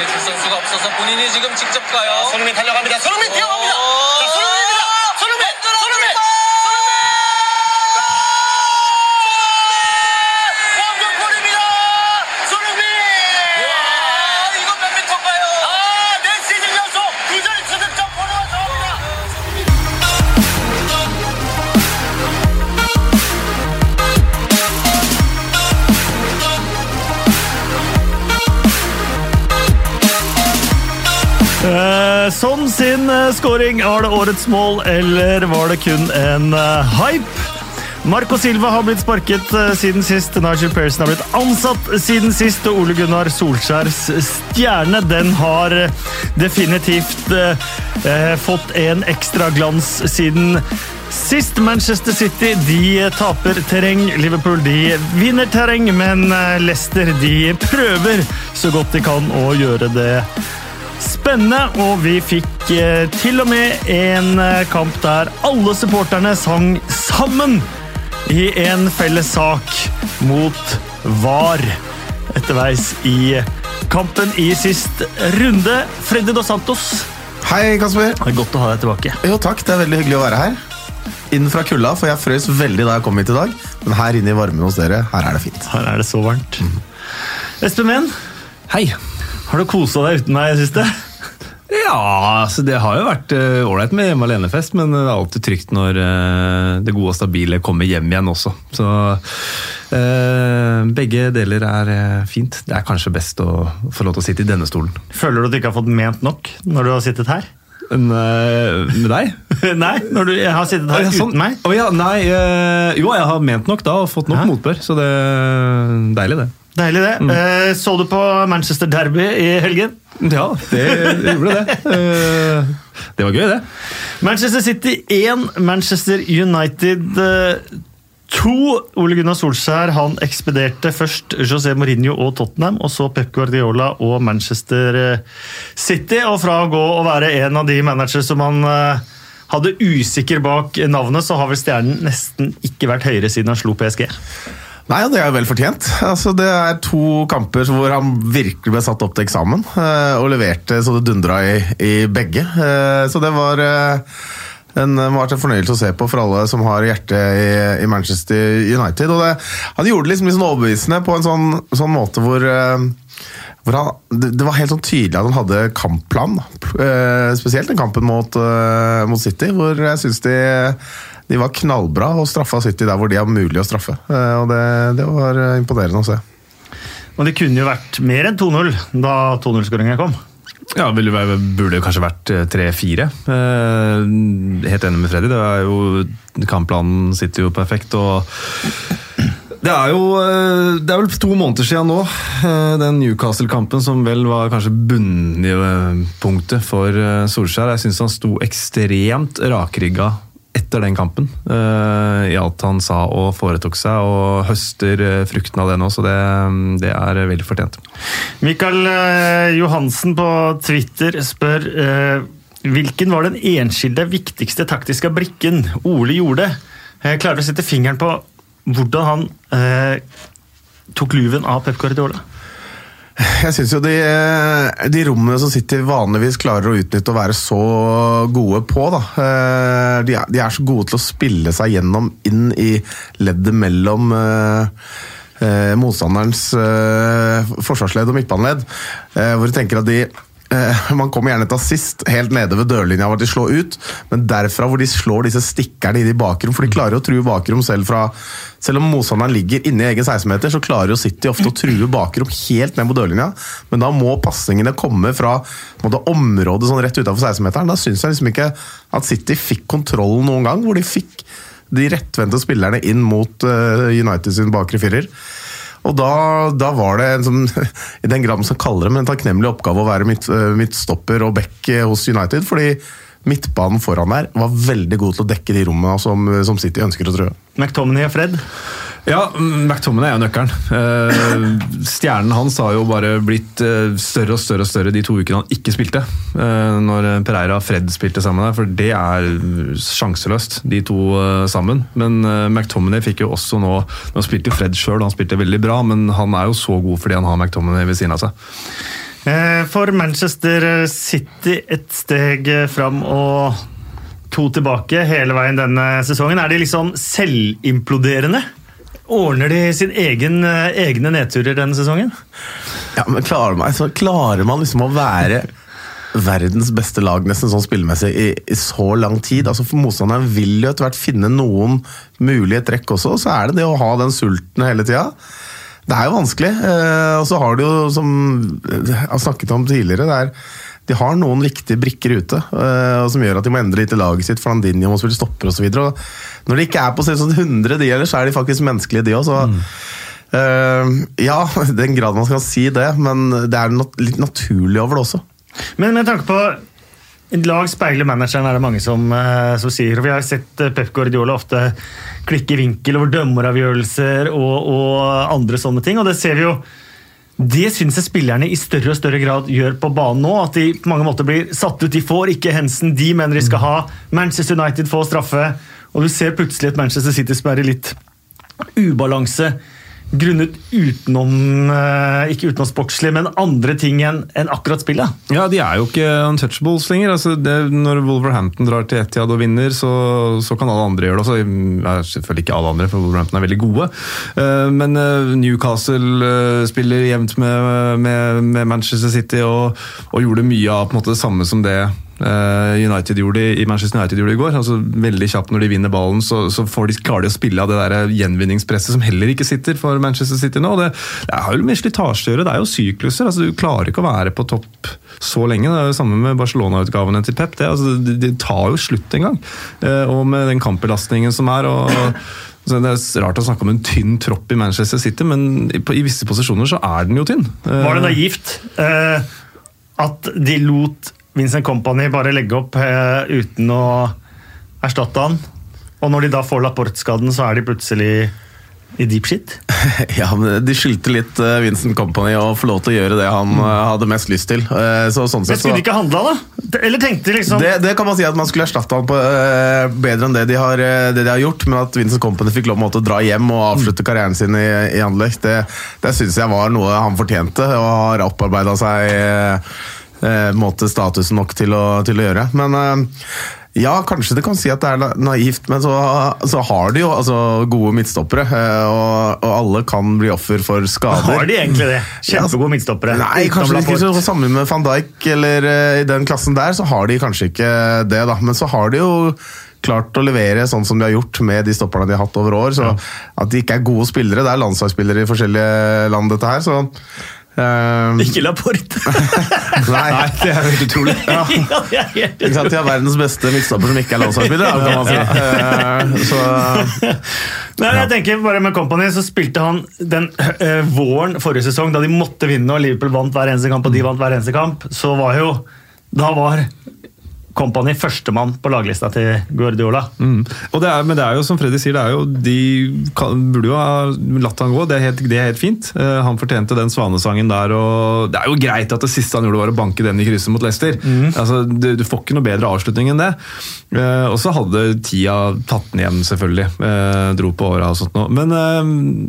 뒤에 줄 선수가 없어서 본인이 지금 직접 가요. 손흥민 달려갑니다. 손흥민 뛰어갑니다. 자. 손흥민, Sånn eh, scoring. Var det årets mål, eller var det kun en eh, hype? Marco Silva har blitt sparket eh, siden sist. Nigel Pearson har blitt ansatt siden sist. Og Ole Gunnar Solskjærs stjerne den har definitivt eh, fått en ekstra glans siden sist. Manchester City de taper terreng. Liverpool de vinner terreng, men Leicester de prøver så godt de kan å gjøre det spennende, og vi fikk eh, til og med en eh, kamp der alle supporterne sang sammen i en felles sak mot VAR etterveis i kampen i sist runde. Freddy Dos Santos, Hei, Kasper. det er godt å ha deg tilbake. Jo, takk. Det er veldig hyggelig å være her. Inn fra kulda, for jeg frøs veldig da jeg kom hit i dag. Men her inne i varmen hos dere, her er det fint. Her er det så varmt. Espen Mehn, Hei. har du kosa deg uten meg i det siste? Ja, altså det har jo vært ålreit uh, med hjemme alene-fest, men det er alltid trygt når uh, det gode og stabile kommer hjem igjen også. Så uh, begge deler er eh, fint. Det er kanskje best å få lov til å sitte i denne stolen. Føler du at du ikke har fått ment nok når du har sittet her? Eh, med deg? Nei, når du har sittet her sånn. uten meg. Oh, ja, nei, eh, jo, jeg har ment nok da og fått nok Hæ? motbør, så det er deilig, det. Deilig det. Eh, så du på Manchester Derby i helgen? Ja, det gjorde det. Uh, det var gøy, det. Manchester City 1, Manchester United 2. Ole Gunnar Solskjær han ekspederte først José Mourinho og Tottenham, og så Pep Guardiola og Manchester eh, City. Og fra å gå og være en av de managere som han eh, hadde usikker bak navnet, så har vel stjernen nesten ikke vært høyere siden han slo PSG. Nei, Det er jo vel fortjent. Altså, det er to kamper hvor han virkelig ble satt opp til eksamen. eh, Og leverte så det dundra i, i begge. Eh, Så det var eh, en, en fornøyelse å se på for alle som har hjerte i, i Manchester United. Og det, han gjorde det liksom litt sånn overbevisende på en sånn, sånn måte hvor han, det, det var helt sånn tydelig at han hadde kampplan. Eh, Spesielt den kampen mot, eh, mot City, hvor jeg syns de de var knallbra og straffa City der hvor de har mulig å straffe. Eh, Og det, det var eh, imponerende å se. Men det kunne jo vært mer enn 2-0 da 2-0-skåringa kom. Ja, det burde jo kanskje vært eh, 3-4. Eh, Helt enig med Freddy. Det er jo, kampplanen sitter jo perfekt. og det er jo eh, det er vel to måneder siden nå, eh, den Newcastle-kampen som vel var kanskje bunnpunktet for eh, Solskjær. Jeg syns han sto ekstremt rakrygga etter den kampen i alt han sa og foretok seg, og høster frukten av det nå, så det, det er veldig fortjent. Mikael Johansen på Twitter spør hvilken var den enskilde viktigste taktiske brikken Ole gjorde. Jeg klarer å sette fingeren på hvordan han eh, tok luven av Pep Guardiola. Jeg syns jo de, eh, de rommene som City vanligvis klarer å utnytte og være så gode på, da. eh, De er, de er så gode til å spille seg gjennom inn i leddet mellom eh, eh, motstanderens eh, forsvarsledd og midtbaneledd. Hvor jeg tenker at de Man kommer gjerne til assist helt nede ved dørlinja hvor de slår ut, men derfra hvor de slår disse stikkerne inn i bakrom, for de klarer å true bakrom selv fra Selv om motstanderen ligger inne i egen 16-meter, så klarer jo City ofte å true bakrom helt ned mot dørlinja, men da må pasningene komme fra måte, området sånn rett utafor 16-meteren. Da syns jeg liksom ikke at City fikk kontrollen noen gang, hvor de fikk de rettvendte spillerne inn mot uh, United sin bakre firer. Og da, da var det en sånn, i den grad man skal kalle det, men en takknemlig oppgave å være eh, midtstopper og back eh, hos United, fordi midtbanen foran der var veldig god til å dekke de rommene som, som City ønsker å trø. McTominay og Fred. Ja, McTominay er jo nøkkelen. Eh, stjernen hans har jo bare blitt eh, større og større og større de to ukene han ikke spilte. Eh, når Pereira og Fred spilte sammen der, for det er sjanseløst, de to sammen. Men McTominay fikk jo også nå Nå spilte jo Fred sjøl, han spilte veldig bra, men han er jo så god fordi han har McTominay ved siden av seg. For Manchester City et steg fram og to tilbake hele veien denne sesongen. Er de liksom selvimploderende? Ordner de sin egen, eh, egne nedturer denne sesongen? Ja, men klarer man, så klarer man liksom å være verdens beste lag nesten sånn spillemessig i, i så lang tid? Altså for Motstanderen vil jo etter hvert finne noen mulige trekk også, så er det det å ha den sulten hele tida. Det er jo vanskelig. eh, Og så har du jo, som jeg har snakket om tidligere, det er de har noen viktige brikker ute og som gjør at de må endre litt i laget sitt. Flandinho må spille stopper osv. Når de ikke er på sånn 100, de heller, så er de faktisk menneskelige, de òg. Mm. Uh, ja, i den grad man skal si det, men det er nat litt naturlig over det også. Men med tanke på lag speiler manageren, er det mange som, eh, som sier. og Vi har sett Pep Guardiola ofte klikke i vinkel over dømmeravgjørelser og, og andre sånne ting. og det ser vi jo det syns jeg spillerne i større og større grad gjør på banen nå. At de på mange måter blir satt ut. De får ikke hensen de mener de skal ha. Manchester United får straffe. Og du ser plutselig et Manchester City som er i litt ubalanse. Grunnet utenom eh, Ikke utenom sportslig, men andre ting enn en akkurat spillet. Ja, de er jo ikke untouchables lenger. Altså, det, når Wolverhampton drar til Etiad og vinner, så, så kan alle andre gjøre det. Ja, selvfølgelig ikke alle andre, for Wolverhampton er veldig gode. Eh, Men eh, Newcastle spiller jevnt med, med, med Manchester City og, og gjorde mye av måte, det samme som det United gjorde i Manchester United gjorde i går. altså Veldig kjapt når de vinner ballen, så, så får de, klarer de å spille av det der gjenvinningspresset som heller ikke sitter for Manchester City nå. Det, det er jo med slitasje å gjøre, det er jo sykluser. altså Du klarer ikke å være på topp så lenge. Det er jo samme med Barcelona-utgavene til Pep. Det, altså, det, det tar jo slutt en gang. Eh, og med den kampbelastningen som er. og så Det er rart å snakke om en tynn tropp i Manchester City, men i, visse posisjoner så er den jo tynn. Eh, Var det naivt eh, at de lot Vincent Company bare legge opp eh, uten å erstatte han? Og når de da får Laporte-skaden, så er de plutselig i deep shit? Ja, men De skyldte litt eh, Vincent Company å få lov til å gjøre det han mm. hadde mest lyst til. Eh, Så sånn sett skulle de ikke handla, da? Eller tenkte liksom det, det kan man si at man skulle erstatte han på eh, bedre enn det de, har, eh, det de har gjort, men at Vincent Company fikk lov til å dra hjem og avslutte karrieren sin i, i Anderlecht, det, det syns jeg var noe han fortjente, og har opparbeida seg eh, eh, måte statusen nok til å, til å gjøre. Men eh, ja, kanskje det kan si at det er naivt, men så, så har de jo altså, gode midtstoppere, eh, og, og alle kan bli offer for skader. Har de egentlig det? Kjempegode midtstoppere. Nei, kanskje ikke så samme med van Dijk eller eh, i den klassen der, så har de kanskje ikke det, da. Men så har de jo klart å levere sånn som de har gjort med de stopperne de har hatt over år. Så at de ikke er gode spillere, det er landslagsspillere i forskjellige land, dette her, så eh, Ikke Laporte! Nei, det er helt utrolig. ja, det er helt utrolig. De har verdens beste midtstopper som ikke er landslagsspiller, kan man si. Eh, så Nei, jeg tenker bare Med Company så spilte han den uh, våren forrige sesong, da de måtte vinne og Liverpool vant hver eneste kamp og de vant hver eneste kamp, så var jo Da var Company førstemann på laglista til Guardiola. Mm. Og det er, men det er jo som Freddy sier, det er jo, de kan, burde jo ha latt han gå. Det er helt, det er helt fint. Eh, han fortjente den svanesangen der. og Det er jo greit at det siste han gjorde var å banke den i krysset mot Leicester. Altså, du, du får ikke noe bedre avslutning enn det. Eh, og så hadde tida tatt den igjen, selvfølgelig. Eh, dro på åra og sånt noe. Men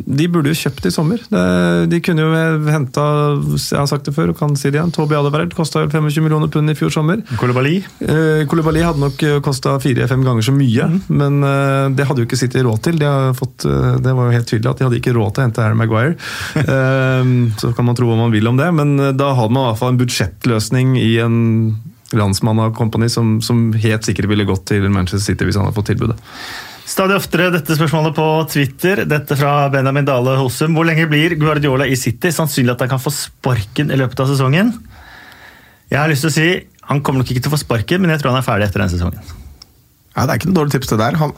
de burde jo kjøpt i sommer. Det, de kunne jo henta, jeg har sagt det før og kan si det igjen, Toby Alderweireld kosta 25 millioner pund i fjor sommer. Koulibaly. Eh, Koulibaly hadde nok kosta fire-fem ganger så mye, men eh, det hadde jo ikke City råd til. De har fått, eh, det var jo helt tydelig at de hadde ikke råd til å hente Harry Maguire. Eh, så kan man tro hva man vil om det, men eh, da hadde man i hvert fall en budsjettløsning i en landsmann av Company som, som helt sikkert ville gått til Manchester City hvis han hadde fått tilbudet. Stadig oftere dette spørsmålet på Twitter. Dette fra Benjamin Dale Hosum. Hvor lenge blir Guardiola i City? Sannsynlig at han kan få sparken i løpet av sesongen? Jeg har lyst til å si han kommer nok ikke til å få sparken, men jeg tror han er ferdig etter den sesongen. Ja, Det er ikke noe dårlig tips, det der. Han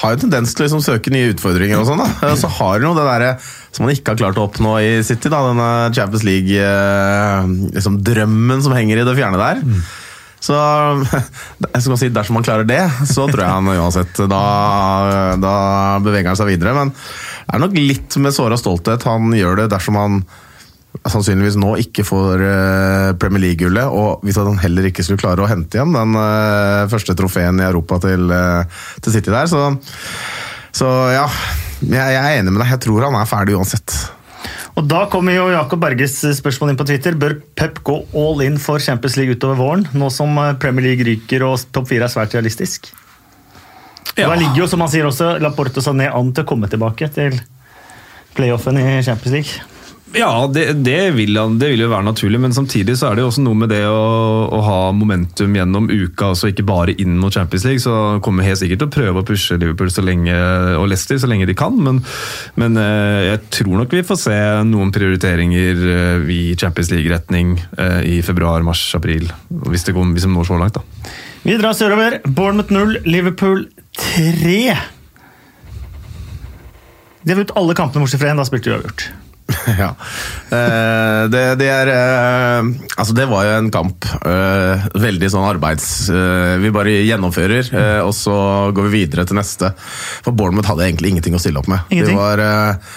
har jo tendens til å liksom søke nye utfordringer. og sånn da. Eh, Så har han jo det der som han ikke har klart å oppnå i City. da, Denne Champions League-drømmen liksom som henger i det fjerne der. Så jeg skal si, dersom han klarer det, så tror jeg han uansett Da, da beveger han seg videre. Men det er nok litt med såra stolthet han gjør det dersom han sannsynligvis nå ikke får eh, Premier League-gullet, og hvis han heller ikke skulle klare å hente igjen den eh, første trofeen i Europa til, eh, til City der, så, så ja. Jeg, jeg er enig med deg, jeg tror han er ferdig uansett. Og da kommer jo Jakob Berges spørsmål inn på Twitter. Bør Pep gå all in for Champions League utover våren, nå som Premier League ryker og topp fire er svært realistisk? Ja. Da ligger jo, som han sier også, Laporte og Sané an til å komme tilbake til playoffen i Champions League. Ja, det, det, vil, det vil jo være naturlig, men samtidig så er det jo også noe med det å, å ha momentum gjennom uka, altså ikke bare inn mot Champions League. Så kommer helt sikkert til å prøve å pushe Liverpool så lenge, og Leicester så lenge de kan, men, men eh, jeg tror nok vi får se noen prioriteringer eh, i Champions League-retning eh, i februar, mars, april, hvis, det går, hvis de når så langt. da. Vi drar sørover. Bournemouth 0, Liverpool 3. De har vunnet alle kampene bortsett fra én. Da spilte de uavgjort. ja. Eh, det, det er eh, Altså, det var jo en kamp. eh, veldig sånn arbeids... eh, vi bare gjennomfører, eh, og så går vi videre til neste. For Bournemouth hadde egentlig ingenting å stille opp med. Det var, eh,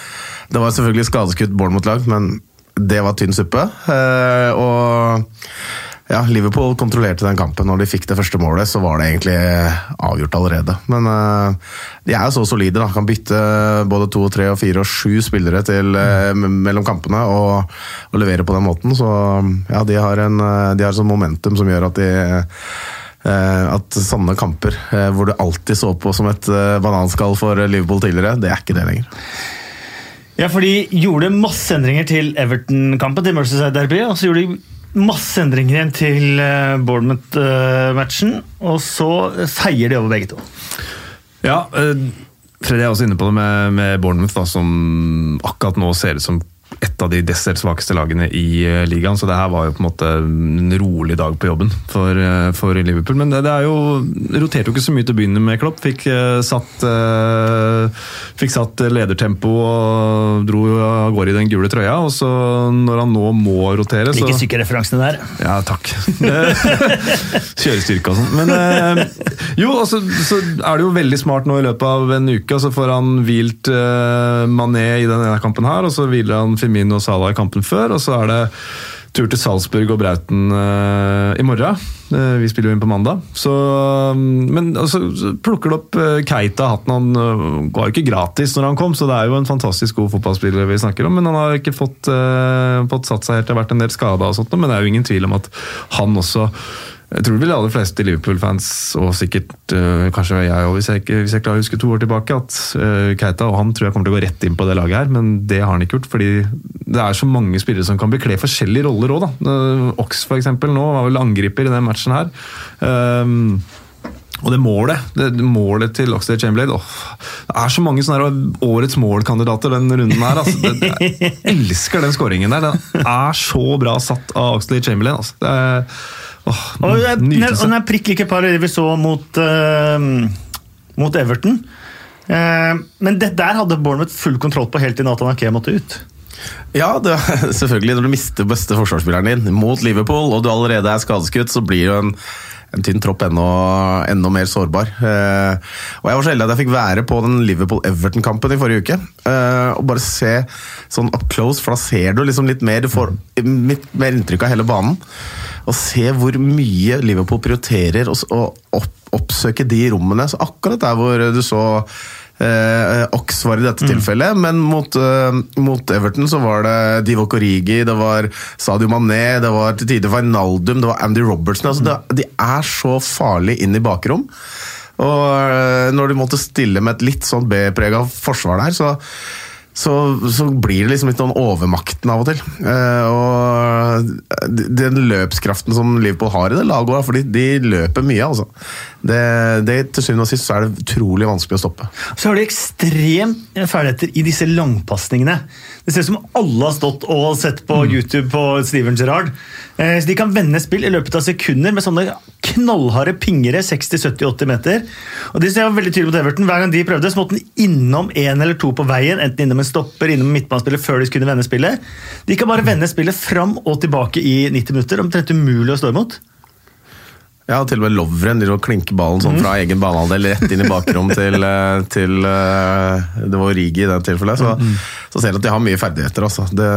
det var selvfølgelig skadeskutt Bournemouth-lag, men det var tynn suppe. Eh, og ja, Liverpool kontrollerte den kampen. Når de fikk det første målet, så var det egentlig avgjort allerede. Men eh, de er jo så solide, da. Kan bytte både to, tre, fire og sju spillere til, eh, mellom kampene og, og levere på den måten. Så ja, de har en eh, de har sånn momentum som gjør at de eh, at sånne kamper eh, hvor du alltid så på som et eh, bananskall for Liverpool tidligere, det er ikke det lenger. Ja, for de gjorde masse endringer til Everton-kampen, til Merseyside Derby, og så gjorde de masse endringer igjen til eh, Bournemouth-matchen, og så feier de over begge to. Ja, eh, Freddy er også inne på det med, med Bournemouth, da, som akkurat nå ser ut som et av de desidert svakeste lagene i eh, ligaen. Så det her var jo på en måte en rolig dag på jobben for, eh, for Liverpool. Men det, det er jo roterte jo ikke så mye til å begynne med, Klopp. Fikk eh, satt, eh, fikk satt ledertempo og dro av gårde i den gule trøya. Og så når han nå må rotere, så Like sykkelreferansene der. ja, takk. Kjørestyrke og sånn. Men eh, jo, altså, så er det jo veldig smart nå i løpet av en uke. Så får han hvilt Mané i denne kampen her, og så hviler han Firmino og Salah i kampen før. Og så er det tur til Salzburg og Brauten uh, i morgen. Uh, vi spiller jo inn på mandag. Så, um, men altså, så plukker det opp uh, Keita. Hatten han ga jo ikke gratis når han kom, så det er jo en fantastisk god fotballspiller vi snakker om. Men han har ikke fått, fått satt seg helt, det har vært en del skada og sånt, men det er jo ingen tvil om at han også jeg tror vel de aller fleste Liverpool-fans, og sikkert øh, kanskje jeg òg, hvis, hvis jeg klarer å huske to år tilbake, at øh, Keita og han tror jeg kommer til å gå rett inn på det laget her, men det har han ikke gjort. Fordi det er så mange spillere som kan bekle forskjellige roller òg, da. Øh, Ox for eksempel nå var vel angriper i den matchen her. Um, og det målet det, målet til Oxlade Chamberlain oh, Det er så mange sånne årets målkandidater den runden her. Altså. Det, jeg elsker den skåringen der. Den er så bra satt av Oxlade Chamberlain. Altså. Det er, åh, Og det er- og den er prikk like par vi så mot, uh, mot Everton. Uh, men det der hadde Bournemouth full kontroll på helt til Nathan Ake måtte ut. Ja, det, selvfølgelig. Når du mister beste forsvarsspilleren din mot Liverpool, og du allerede er skadeskutt, så blir jo en, en tynn tropp enda, enda mer sårbar. Eh, og Jeg var så heldig at jeg fikk være på den Liverpool-Everton-kampen i forrige uke. Eh, og bare se sånn up close, for da ser du liksom litt mer Du får litt mer inntrykk av hele banen. Og se hvor mye Liverpool prioriterer å opp, oppsøke de rommene. Så akkurat der hvor du så Eh, Ox var i dette tilfellet, men mot, eh, mot Everton så var det Divock Origi, det var Sadio Mané, det var til tider Wijnaldum, det var Andy Robertson. Altså det, de er så farlige inn i bakrom. Og eh, når de måtte stille med et litt sånn B-prega forsvar der, så så, så blir det liksom litt sånn overmakten av og til. Eh, og den løpskraften som Liverpool har i det laget, for de løper mye, altså. Det, det, til syvende og sist så er det utrolig vanskelig å stoppe. Så har de ekstremt ferdigheter i disse langpasningene. Det ser ut som alle har stått og sett på YouTube på Steven Gerrard. Eh, Så de kan vende spill i løpet av sekunder med sånne knallharde pingere 60-70-80 meter. Og det ser veldig tydelig mot Everton. Hver gang de prøvde, så måtte den innom en eller to på veien. Enten innom en stopper, innom midtbanespiller før de kunne vende spillet. De kan bare vende spillet fram og tilbake i 90 minutter. Omtrent umulig å stå imot. Ja, og til og med Lovren de klinker ballen sånn fra egen banehalvdel rett inn i bakrom til, eh, til eh, Det var Rigi i det tilfellet. Så, så ser du at de har mye ferdigheter, altså. Det,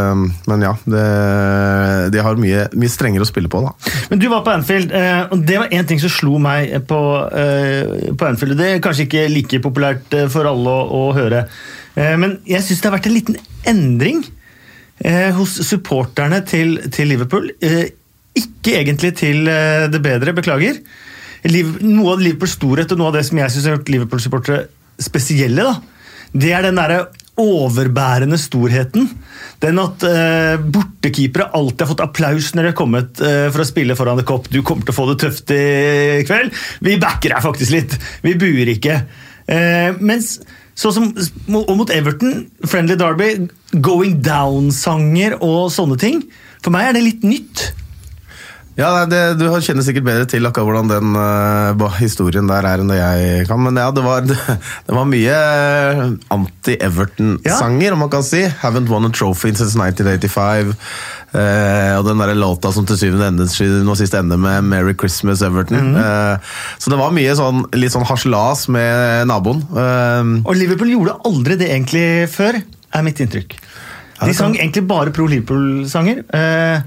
men ja, det, de har mye, mye strengere å spille på, da. Men du var på Anfield, eh, og det var én ting som slo meg på, på Anfield. Det er kanskje ikke like populært for alle å, å høre, men jeg syns det har vært en liten endring hos supporterne til, til Liverpool. Eh, ikke egentlig til eh, det bedre, beklager. Noe av Liverpools storhet og noe av det som jeg syns har gjort Liverpool-supportere spesielle, da, det er den derre overbærende storheten. Den at eh, bortekeepere alltid har fått applaus når de har kommet eh, for å spille foran The Cop. Du kommer til å få det tøft i kveld. Vi backer deg faktisk litt. Vi buer ikke. Eh, mens sånn som og mot Everton, Friendly Derby, Going Down-sanger og sånne ting. For meg er det litt nytt. Ja, det, Du kjenner sikkert bedre til akkurat hvordan den uh, historien der er enn det jeg kan. Men ja, det var, det, var mye eh, anti-Everton-sanger, om man kan si. Haven't won a trophy since 1985. Uh, og den der låta som til syvende ende nå sist ender med 'Merry Christmas, Everton'. Eh, så det var mye sånn, litt sånn harselas med naboen. Eh, Og Liverpool gjorde aldri det egentlig før, er mitt inntrykk. De sang egentlig bare pro Liverpool-sanger. eh,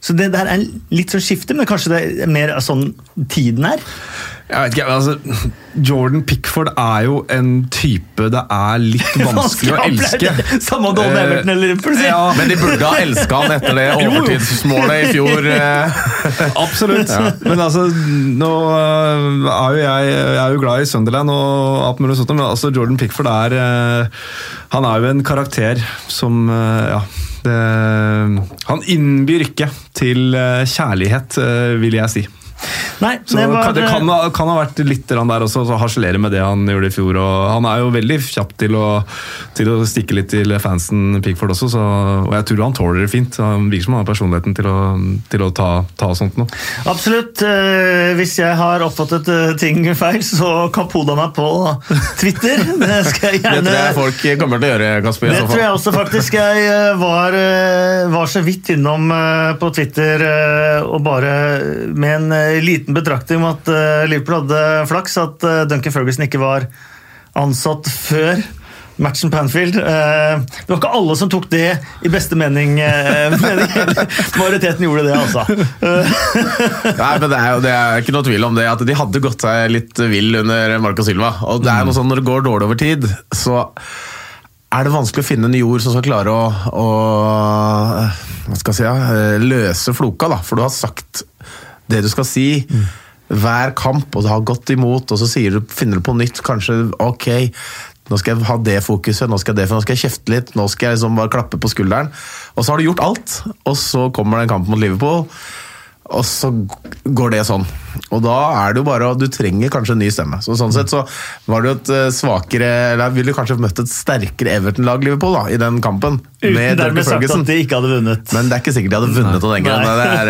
Så det der er litt sånn skifte, men kanskje det er mer sånn tiden er? Jeg vet ikke, altså, Jordan Pickford er jo en type det er litt vanskelig å elske. Samme Don Eh, Everton eller Liverpool. Ja, men de burde ha elska han etter det overtidsmålet i fjor. Absolutt. Absolutt. Men altså, nå øh, er jo jeg, jeg er jo glad i Sunderland og alt mulig sånt, men altså Jordan Pickford er Han er jo en karakter som Ja. Det, han innbyr ikke til øh, kjærlighet, øh, vil jeg si. Nei, Så var, kan, det kan, kan ha vært litt der også, å harselere med det han gjorde i fjor. og Han er jo veldig kjapp til å, til å stikke litt til fansen Pickford også, så, og jeg tror han tåler det fint. Han virker som han har personligheten til å, til å ta, ta sånt noe. Absolutt. eh, Hvis jeg har oppfattet eh, ting feil, så kan poda meg på Twitter. Det skal jeg Det tror jeg folk kommer til å gjøre, Kasper. i Det så tror jeg også, faktisk. Jeg eh, var, var så vidt innom på Twitter og bare med en liten betraktning om at eh, Liverpool hadde flaks, at eh, Duncan Ferguson ikke var ansatt før matchen Panfield. Anfield. Eh, Det var ikke alle som tok det i beste mening. mening. Majoriteten gjorde det, altså. Nei, men det er jo det er ikke noe tvil om det, at de hadde gått seg litt vill under Marco Silva. Og det er noe sånn Når det går dårlig over tid, så er det vanskelig å finne nye ord som skal klare å, å hva skal jeg si, løse floka. da, For du har sagt det du skal si hver kamp, og det har gått imot, og så du, finner du på nytt kanskje ok, nå skal jeg ha det fokuset, nå skal jeg det, nå skal jeg kjefte litt, nå skal jeg liksom bare klappe på skulderen. Og så har du gjort alt, og så kommer det en kamp mot Liverpool. Og så går det sånn. Og da er det jo bare Du trenger kanskje en ny stemme. Så Sånn sett så var det jo et eh, svakere Eller ville kanskje møtt et sterkere Everton-lag Liverpool da, i den kampen. Uten med dermed sagt Ferguson. at de ikke hadde vunnet. Men det er ikke sikkert de hadde vunnet av den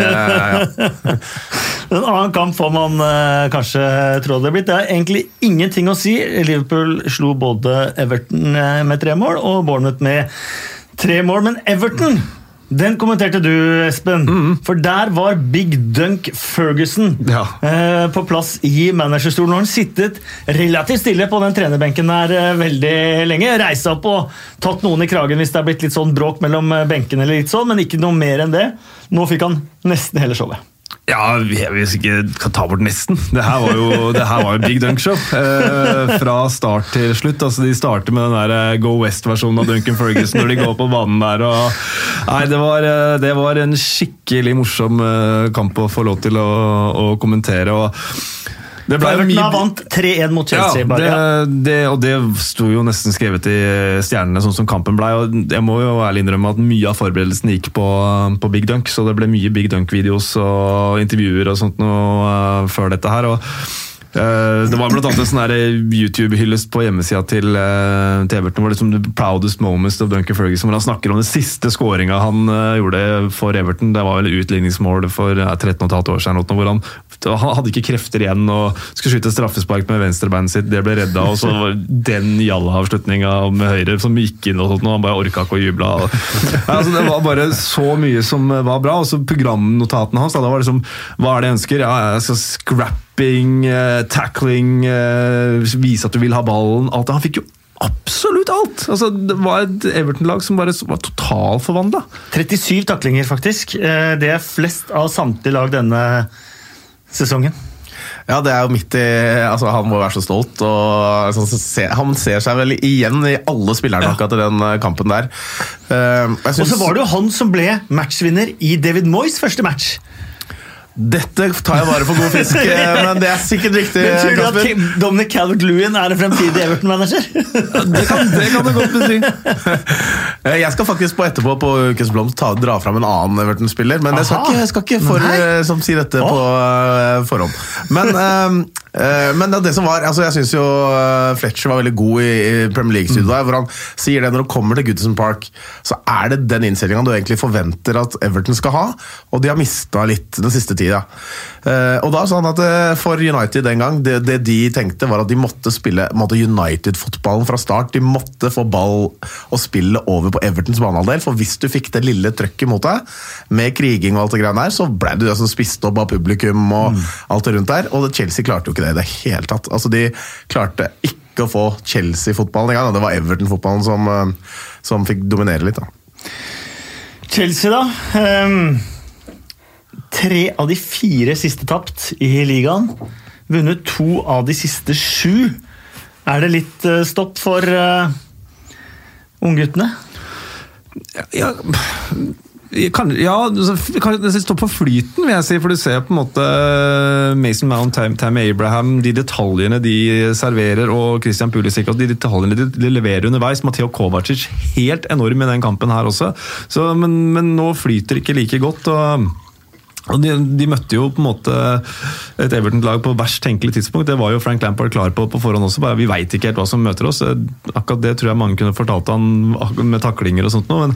ja. En annen kamp får man eh, kanskje tro det er blitt. Det er egentlig ingenting å si. Liverpool slo både Everton eh, med tre mål og Bournemouth med tre mål. Men Everton den kommenterte du, Espen. For der var Big Dunk Ferguson Ja. eh, på plass i managerstolen. Og han sittet relativt stille på den trenerbenken der eh, veldig lenge. Reist opp og tatt noen i kragen hvis det er blitt litt sånn bråk mellom eh, benkene, eller litt sånn, men ikke noe mer enn det. Nå fikk han nesten hele showet. Ja, hvis ikke kan ta bort nesten. Det her var jo, var jo Big Dunk Show. Eh, fra start til slutt. Altså, de starter med den der eh, Go West-versjonen av Duncan Ferguson når de går på banen der. Og, nei, det var, eh, det var en skikkelig morsom eh, kamp å få lov til å, å kommentere. og Everton har vant 3-1 mot ja, Chelsea. det, bare. Ja. det, og det sto jo nesten skrevet i stjernene, sånn som kampen ble. Jeg må jo ærlig innrømme at mye av forberedelsen gikk på, på Big Dunk, så det ble mye Big Dunk-videos og intervjuer og sånt noe uh, før dette her. og Uh, det var blant annet en sånn YouTube-hyllest på hjemmesida til, uh, til Everton. Var liksom som The proudest moments of Duncan Ferguson, hvor han snakker om den siste skåringa han uh, gjorde for Everton. Det var vel utligningsmål for uh, 13,5 år siden. Hvor han, han hadde ikke krefter igjen og skulle skyte straffespark med venstrebeinet sitt. Det ble redda, og så var den jalla-avslutninga med høyre som gikk inn, og sånt, og han bare orka ikke å juble. Altså, det var bare så mye som var bra. Og så programnotatene hans. Da, det var liksom, Hva er det jeg ønsker? Ja, jeg skal scrapping, eh, tackling, eh, vise at du vil ha ballen. alt det. Han fikk jo absolutt alt! Altså, det var et Everton-lag som bare var totalforvandla. 37 taklinger, faktisk. Eh, Det er flest av samtlige lag denne sesongen. Ja, det er jo midt i altså Han må være så stolt. Og, altså, se, han ser seg vel igjen i alle spillerne akkurat i den eh, kampen der. Uh, jeg Og så var det jo han som ble matchvinner i David Moyes første match. Dette tar jeg bare for god fisk, men det er sikkert riktig. Men tror du at Kasper. Kim- Dominic Calvert-Lewin er en fremtidig Everton-manager? Det kan, det kan du godt si. Eh, Jeg skal faktisk på etterpå på Ukens Blomst ta, dra fram en annen Everton-spiller, men jeg skal ikke, jeg skal ikke for, eh, som sier dette på eh, forhånd. Men, eh, men det som var, altså jeg syns jo eh, Fletcher var veldig god i, Premier League-studioet, Mm. hvor han sier det når du kommer til Goodison Park, så er det den innstillinga du egentlig forventer at Everton skal ha, og de har mista litt den siste tida. Eh, og da sa han at eh, for United den gang, det, det de tenkte var at de måtte spille United-fotballen fra start. De måtte få ball og spille over på Evertons banehalvdel, for hvis du fikk det lille trøkket mot deg, med kriging og alt det greiene der, så ble du altså spist opp av publikum og alt det rundt der. Og Chelsea klarte jo ikke det i det hele tatt. Altså, de klarte ikke å få Chelsea-fotballen engang. Det var Everton-fotballen som, eh, som fikk dominere litt. da. Chelsea, da. Um, tre av de fire siste tapt i ligaen. Vunnet to av de siste sju. Er det litt eh, stopp for uh, ungguttene? Ja, kan, ja altså, det står på flyten, vil jeg si. For du ser på en måte Mason Mount, Tam, Abraham, de detaljene de serverer, og Christian Pulisic, de detaljene de, de leverer underveis. Matteo Kovacic helt enorm i den kampen her også. Så, men, men nå flyter ikke like godt. og og de, de møtte jo på en måte et Everton-lag på verst tenkelig tidspunkt. Det var jo Frank Lampard klar på på forhånd også. bare Vi veit ikke helt hva som møter oss. Akkurat det tror jeg mange kunne fortalt han med taklinger og sånt. noe. Men,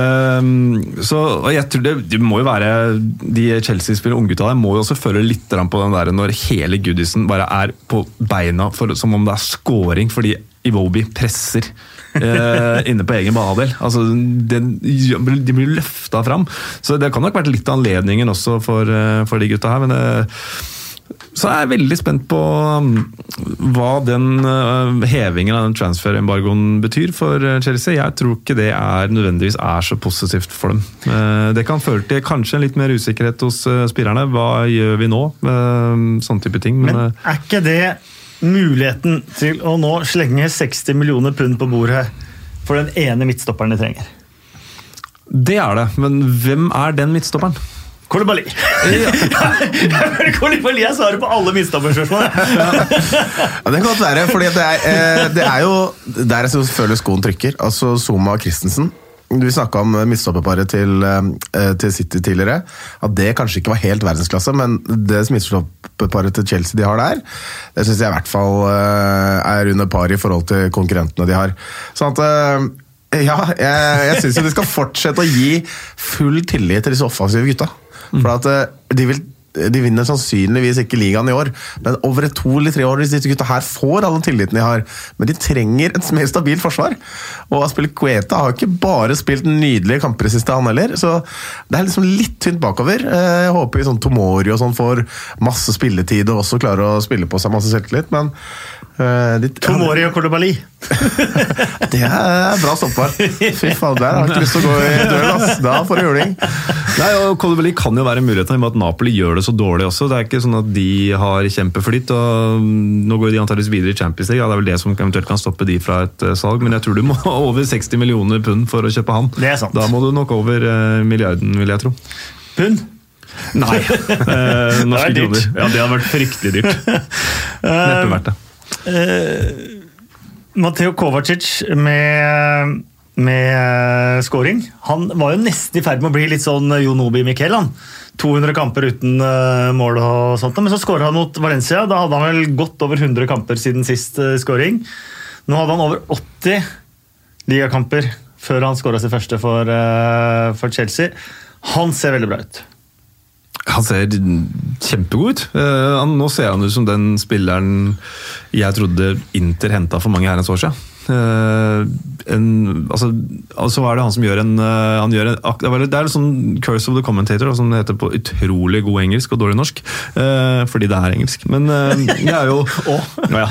ehm, så og jeg tror det, det må jo være De Chelsea-spillerne, unggutta der, må jo også føle litt på den der når hele Goodison bare er på beina for, som om det er scoring fordi Iwobi presser eh, inne på egen banehalvdel. Altså, den- de blir løfta fram. Så det kan nok vært litt anledningen også for, eh, for de gutta her. men det så er jeg veldig spent på um, hva den eh, hevingen av den transferembargoen betyr for eh, Chelsea. Jeg tror ikke det er nødvendigvis er så positivt for dem. Eh, det kan føre til kanskje litt mer usikkerhet hos eh, spillerne. Hva gjør vi nå? Eh, sånne type ting. Men, Men eh, er ikke det muligheten til å nå slenge 60 millioner pund på bordet for den ene midtstopperen de trenger? det er det. Men hvem er den midtstopperen? Kolibali! Kolibali er svaret på alle midtstopperspørsmål. Ja, det kan godt være, for det er, eh, det er jo der jeg føler skoen trykker. Altså Zuma og Christensen. Vi snakka om midtstopperparet til, eh, til City tidligere. At det kanskje ikke var helt verdensklasse, men det midtstopperparet til Chelsea de har der, det syns jeg i hvert fall eh, er under par i forhold til konkurrentene de har. Sånn at eh, ja, jeg, jeg syns de skal fortsette å gi full tillit til disse offensive gutta. For at eh, de vil de vinner sannsynligvis ikke ligaen i år, men over et to eller tre år hvis disse gutta her får alle tilliten de har. Men de trenger et mer stabilt forsvar. Og Aspilicueta har ikke bare spilt nydelige kamper i han heller. Så det er liksom litt tynt bakover. Eh, Jeg håper sånn Tomori og sånn får masse spilletid og også klarer å spille på seg masse selvtillit, men eh, Tomori og Kolobali. det er bra stopper Fy faen, der har jeg ikke lyst til å gå i duell, ass. Da får du juling. Nei, og Kolobali kan jo være muligheten i og med at Napoli gjør det så dårlig også. Det er ikke sånn at de har kjempeflyt. og Nå går de antakeligvis videre i Champions League. Ja, det er vel det som eventuelt kan stoppe de fra et eh, salg, men jeg tror du må over 60 millioner pund for å kjøpe han. Det er sant. Da må du nok over eh, milliarden, vil jeg tro. Pund. Nei. Eh, norske er kroner. Ja, det hadde vært fryktelig dyrt. Neppe verdt det. Mateo Kovacic med, med eh, scoring. Han var jo nesten i ferd med å bli litt sånn Jon Obi Miquel. 200 kamper uten eh, mål og sånt. Men så skåra han mot Valencia. Da hadde han vel godt over 100 kamper siden sist uh, scoring. Nå hadde han over 80 ligakamper før han skåra sin første for, eh, for Chelsea. Han ser veldig bra ut. Han ser kjempegod ut. Uh, han, nå ser han ut som den spilleren jeg trodde Inter henta for mange herrens år siden. Uh, en, altså, altså er det han som gjør en, uh, han gjør en Det er litt sånn curse of the commentator, som det heter på utrolig god engelsk og dårlig norsk. Uh, fordi det er engelsk. Men det er jo Ja, ja.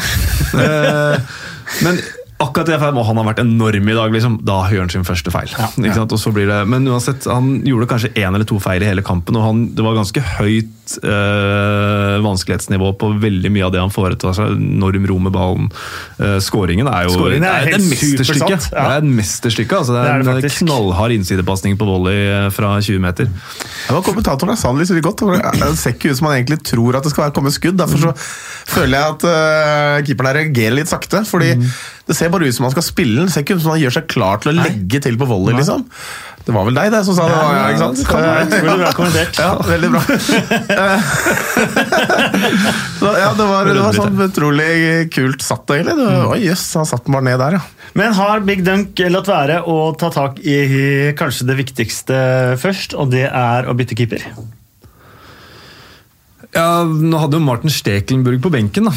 Men akkurat det å han har vært enorm i dag, liksom, da gjør han sin første feil. Og blir det, men uansett, han gjorde kanskje én eller to feil i hele kampen, og han, det var ganske høyt eh, vanskelighetsnivå på veldig mye av det han foretar seg. Norm ro med ballen. Uh, Skåringen er jo Skåringen er det er helt et mesterstykke. ja. Det er et mesterstykke, altså. Det Det er er, det en faktisk. knallhard innsidepasning på volley eh, fra 20 meter. Ja, men Kommentatoren sa det litt godt. Det ser ikke ut som han egentlig tror at det skal komme skudd. Derfor så føler jeg at uh, keeperen her reagerer litt sakte. fordi Det ser bare ut som han skal spille den. Det ser ikke ut som han gjør seg klar til å legge til på volley. liksom. Det var vel deg det som sa det? var, ja, ikke sant? det kan være. Utrolig bra kommentert. Ja, veldig bra. Så, ja, det var, det var sånn utrolig kult satt, egentlig. Det var, Oi, jøss, han satt den bare ned der, ja. Men har Big Dunk latt være å ta tak i kanskje det viktigste først, og det er å bytte keeper? Ja, Nå hadde jo Martin Stekelenburg på benken, da.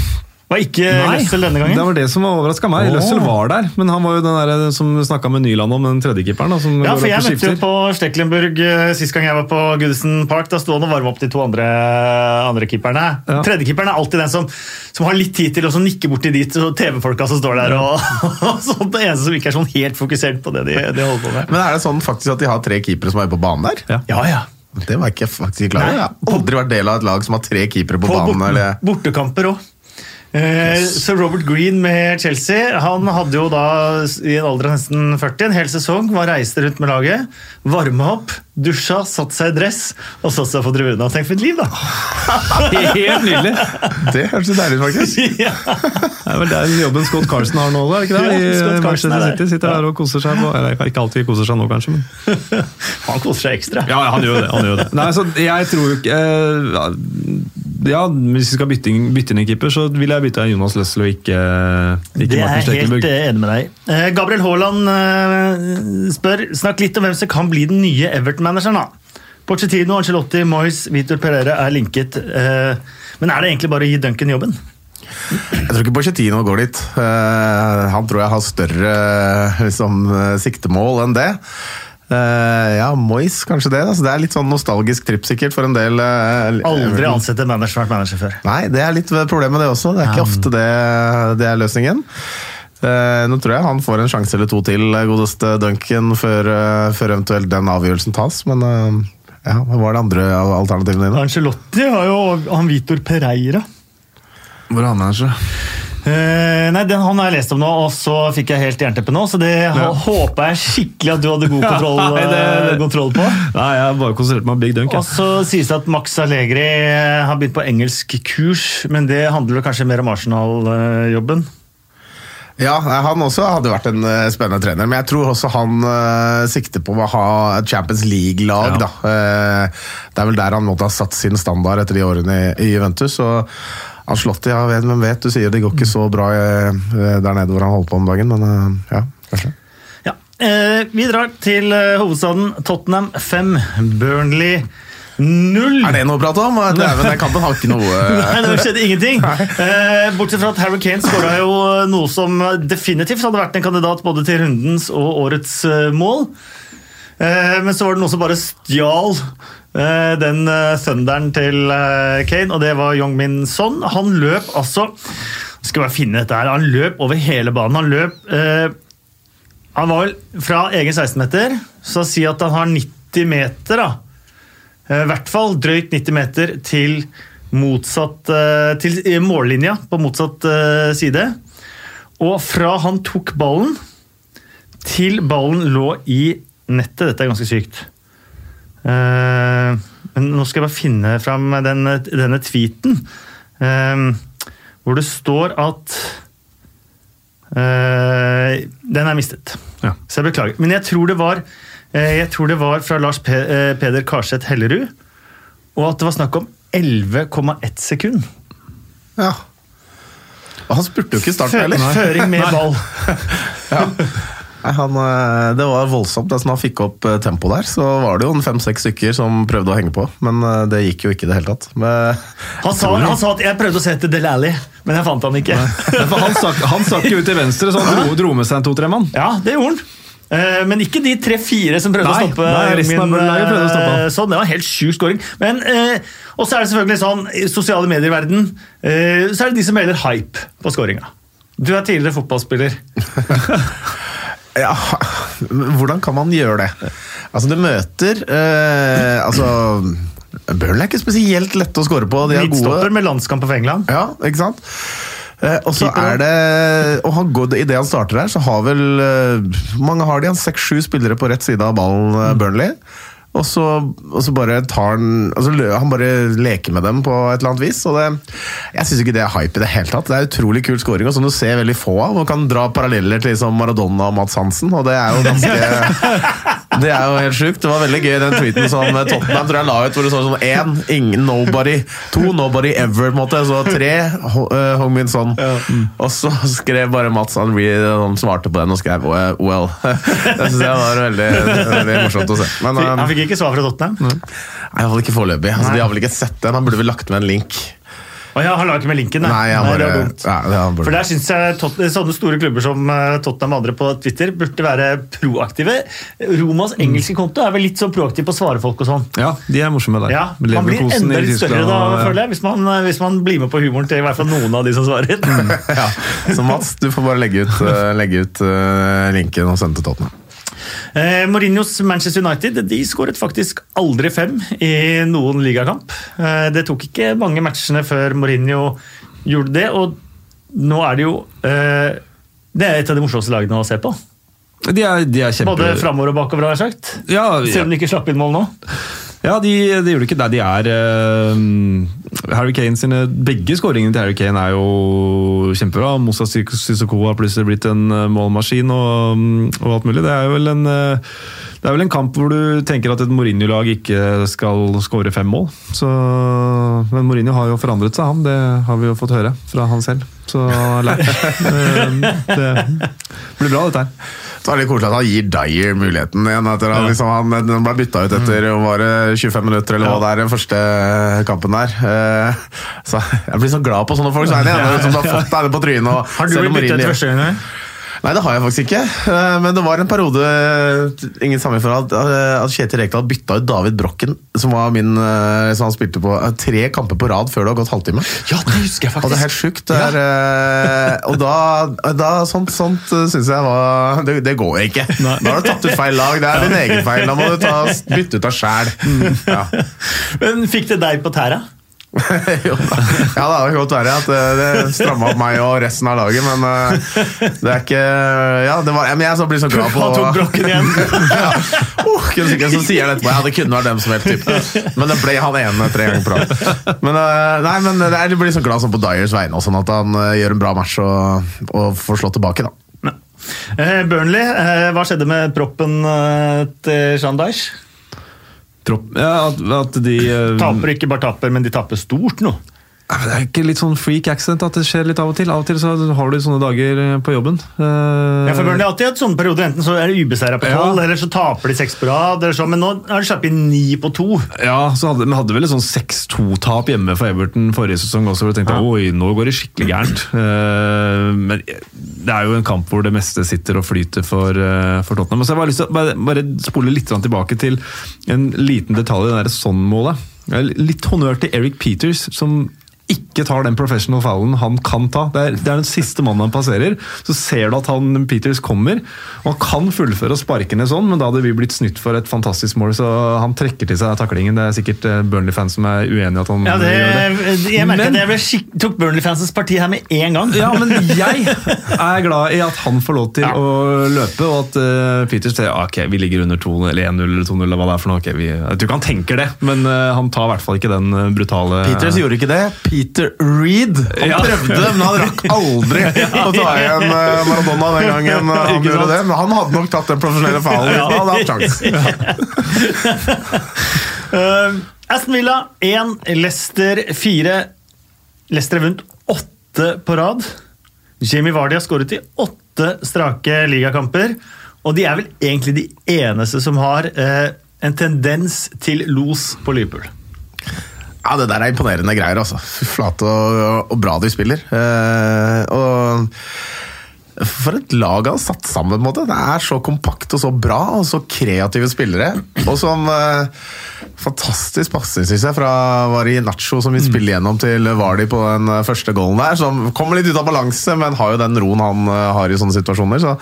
Var ikke Løssel denne gangen? Det var det som overraska meg. Oh. Løssel var der, men han var jo den der som snakka med Nyland om, den tredjekeeperen. da, som Ja, for jeg møtte jo på Steklenburg eh, sist gang jeg var på Goodison Park. Da sto han og varma opp de to andre, andre keeperne. Ja. Tredjekeeperen er alltid den som, som har litt tid til å nikke borti de TV-folka som står der. Og, og sånt, det eneste som ikke er sånn helt fokusert på det de, de holder på med. Men er det sånn faktisk at de har tre keepere som er på banen der? Ja. Ja, ja. Det var ikke jeg faktisk klar over. Jeg har aldri vært del av et lag som har tre keepere på, På banen. bort, eller... bortekamper òg. Eh, Så Robert Green med Chelsea han hadde jo da i en alder av nesten 40 en hel sesong, var reiste rundt med laget, varma opp, dusja, satt seg i dress og satt seg på tribunen. Tenk for et liv, da! Helt nydelig! Det høres så deilig ut, faktisk. ja. Det er vel den jobben Scott Carson har nå, da, ikke det? I ja, Manchester er. City sitter der og koser seg. På, eller ikke alltid koser seg nå, kanskje, men Han koser seg ekstra. Ja, ja, han gjør det. Han gjør det. Nei, så jeg tror jo ikke eh, ja, Hvis vi skal bytte inn, bytte inn en keeper, så vil jeg bytte Jonas Løssel og ikke, ikke Det er Martin jeg helt eh, enig med deg. Eh, Gabriel Haaland eh, spør snakk litt om hvem som kan bli den nye Everton-manageren. da. Pochettino, Ancelotti, Moyes, Vitor Pereira er linket. eh, Men er det egentlig bare å gi Duncan jobben? Jeg tror ikke Pochettino går dit. Eh, han tror jeg har større liksom, siktemål enn det. Eh, ja, Moyes, kanskje det. Altså, det er litt sånn nostalgisk tripp sikkert for en del. Uh, Aldri ansett en manager som har vært manager før. Nei, det er litt problemet det også. Det er ikke ofte det, det er løsningen. Uh, nå tror jeg han får en sjanse eller to til, godeste Duncan, før, eh, før eventuelt den avgjørelsen tas. Men eh, ja, hva var det andre av alternativene dine? Angelotti har jo han Vitor Pereira. Hvor er han manager? Eh, nei, den han har jeg lest om nå, og så fikk jeg helt jernteppe nå. Så det Ja. håper jeg skikkelig at du hadde god kontroll, Nei, det- eh, kontroll på. Nei, jeg har bare konsentrert meg om Big Dunk. Og så sies det at Max Allegri eh, har begynt på engelsk kurs, men det handler vel kanskje mer om Arsenal-jobben? Ja, han også hadde vært en spennende trener, men jeg tror også han uh, sikter på å ha et Champions League-lag. Ja. da. Eh, det er vel der han måtte ha satt sin standard etter de årene i, i Juventus. og Anslotti, ja, vet- men vet, du sier det går ikke så bra eh, der nede hvor han holder på om dagen, men eh, ja, kanskje. Ja. Eh, vi drar til hovedstaden Tottenham 5, Burnley 0. Er det noe å prate om? Dæven, den kampen har ikke noe Nei, det skjedde ingenting. Eh, bortsett fra at Harry Kane skåra jo noe som definitivt hadde vært en kandidat både til rundens og årets mål. Eh, men så var det noe som bare stjal den sønderen thunderen til eh, Kane, og det var Young Min Son. Han løp altså Skal bare finne dette her. Han løp over hele banen. Han løp eh, Han var vel fra egen 16-meter, så si at han har 90 meter, da. Eh, I hvert fall drøyt 90 meter til motsatt eh, til eh, mållinja på motsatt eh, side. Og fra han tok ballen til ballen lå i nettet. Dette er ganske sykt. Eh, Men nå skal jeg bare finne fram denne, denne tweeten. eh, Hvor det står at eh, Den er mistet. Ja. Så jeg beklager. Men jeg tror det var, jeg tror det var fra Lars Pe Peder Karseth Hellerud, og at det var snakk om 11,1 sekund. Ja. Han spurte jo ikke i starten heller. Føring med ball. Nei, han, eh, det var voldsomt. Altså, når han fikk opp tempo tempoet der, så var det jo en fem-seks stykker som prøvde å henge på. Men eh, det gikk jo ikke i det hele tatt. Men, Han sa, han sa at jeg prøvde å se etter Del Alli, men jeg fant han ikke. Han stakk, han stakk jo ut til venstre, så han dro, dro med seg en to-tre mann. Ja, det gjorde han. Eh, Men ikke de tre-fire som prøvde Nei, å stoppe nei, resten min, laget prøvde å stoppe eh, Sånn, det var helt sjuk scoring. Men eh, Og så er det selvfølgelig sånn, i sosiale medier-verden, eh, så er det de som melder hype på scoringa. Du er tidligere fotballspiller. ja, hvordan kan man gjøre det? Altså, du møter eh, Altså Burnley er ikke spesielt lette å score på. De er Midtstopper gode. med landskamp for England. Ja, ikke sant? Eh, og så er det Og han går, Idet han starter her, så har vel eh, mange har de? Seks-sju spillere på rett side av ballen, eh, Burnley. Og så, og så bare tar han altså, Han bare leker med dem på et eller annet vis. Og det, jeg syns ikke det er hype i det hele tatt. Det er utrolig kul scoring, og som du ser veldig få av. Og kan dra paralleller til liksom Maradona og Mats Hansen, og det er jo ganske Det er jo helt sjukt. Det var veldig gøy den tweeten som Tottenham tror jeg la ut, hvor det står sånn én, ingen, nobody. To, nobody ever, på en måte. Så tre, eh, Hong Min Son. Og så skrev bare Mats Henry, han svarte på den og skrev "Well. Det syns jeg var veldig, veldig morsomt å se. Men Han eh, ikke svar fra Tottenham. nei, iallfall ikke foreløpig. Altså, de har vel ikke sett den. Han burde vel lagt med en link. Ja, han la ikke med linken, nei. Nei, Nei, bare, var det han. For der syns jeg Tot sånne store klubber som eh, Tottenham og andre på Twitter burde være proaktive. Romas engelske konto er vel litt sånn proaktiv på å svare folk og sånn. Ja, de er morsomme der. Ja, Man blir enda litt større da, ja. føler jeg, hvis man, eh, hvis man blir med på humoren til i hvert fall noen av de som svarer. ja. Så Mats, du får bare legge ut, eh, legge ut linken og sende til Tottenham. Eh, Mourinhos Manchester United de skåret faktisk aldri fem i noen ligakamp. Eh, det tok ikke mange matchene før Mourinho gjorde det, og nå er det jo eh, Det er et av de morsomste lagene å se på. De er, de er kjempe... Både framover og bakover, har jeg sagt. Ja, ja. Selv om de ikke slapp inn mål nå. Ja, de, de gjør det ikke Nei, De er uh, Harry Kane sine Begge skåringene til Harry Kane er jo kjempebra. Moussa Sissoko har plutselig blitt en eh, målmaskin og, mm, og alt mulig. Det er en eh, det er vel en kamp hvor du tenker at et Mourinho-lag ikke skal skåre fem mål. Så, men Mourinho har jo forandret seg, han. Det har vi jo fått høre fra han selv. Så lært. Det blir bra, dette her. Så det litt koselig at han gir Dyer muligheten igjen. Etter at liksom, han ble bytta ut etter var det 25 minutter eller hva det er den første kampen der. Uh, Så Jeg blir så glad på sånne folk. Så ja, ja, ja, som har fått deg på trynet. Har du blitt byttet første gang? Nei, det har jeg faktisk ikke. Eh, Men det var en periode ingen sammenheng for at, eh, Kjetil Rekdal bytta ut David Brokken, som var min eh, som han spilte på eh, tre kamper på rad før det har gått halvtime. Ja, det husker jeg faktisk. Og det er helt sjukt. Eh, og da, da Sånt, sånt syns jeg var det, det går ikke. Da har du tatt ut feil lag. Det er din egen feil. Da må du ta, bytte ut av sjæl. Ja. Men fikk det deg på tæra? Jo da. ja, det kan godt være at det, det stramma opp meg og resten av laget, men eh, det er ikke Ja, det var, men jeg så blir så glad på Han tok brokken igjen. ja. kunne sikkert så sier han etterpå ja, det kunne vært dem som helt type. Men det ble han ene tre ganger på rad. Men, eh, nei, men det jeg blir så glad sånn på Dyers vegne, og sånn at han eh, gjør en bra match og, og får slå tilbake. da. Eh, Burnley, eh, hva skjedde med proppen eh, til Dyche? Tropp, ja, at, at de uh, Taper ikke bare tapper, men de taper stort nå. Ja, Det er ikke litt sånn freak accident at det skjer litt av og til? Av og til så har du sånne dager eh, på jobben. Uh... Ja, for Burnley har alltid hatt sånne perioder. Enten så er det ubeseira på Ja. eller så taper de seks på rad. Eller så, men nå har de slappet inn ni på to. Ja, så hadde, men hadde vel et sånn 6-2-tap hjemme for Everton forrige sesong også, hvor du tenkte oi, nå går det skikkelig gærent. Uh, men det er jo en kamp hvor det meste sitter og flyter for, uh, for Tottenham. Så jeg bare lyst til å bare, bare spole litt tilbake til en liten detalj i det der sånn-målet. Litt honnør til Eric Peters, som ikke tar den professional foulen han kan ta. Det er, det er den siste mannen han passerer. Så ser du at han Peters kommer, og han kan fullføre og sparke ned sånn, men da hadde vi blitt snytt for et fantastisk mål, så han trekker til seg taklingen. Det er sikkert eh, Burnley-fans som er uenig i at han Ja, det, gjør det. jeg Men- at jeg tok Burnley-fansens parti her med en gang. Ja, men jeg er glad i at han får lov til Ja. å løpe, og at uh, Peters sier ok, vi ligger under 2 eller 1-0 eller 2-0, eller hva det er for noe. Ok, vi, jeg tror ikke han tenker det, men uh, han tar i hvert fall ikke den brutale Peters gjorde ikke det. Peter Reed. Han Ja. prøvde, men han rakk aldri å ta igjen eh, Maradona den gangen eh, han gjorde det. Men han hadde nok tatt den profesjonelle foulen. Ja. Han hadde hatt sjans. Uh, Aston Villa 1, Leicester 4. Leicester har vunnet åtte på rad. Jamie Vardy har skåret i åtte strake ligakamper. Og de er vel egentlig de eneste som har uh, en tendens til los på Liverpool. Ja, det der er imponerende greier, altså. Fy flate og, og bra de spiller. Eh, og for et lag han har satt sammen. på en måte. Det er så kompakt og så bra, og så kreative spillere. Og sånn eh, fantastisk pasning, syns jeg, fra Vari Nacho, som vi spiller gjennom til Vardi på den eh, første goalen der. Som kommer litt ut av balanse, men har jo den roen han eh, har i sånne situasjoner. så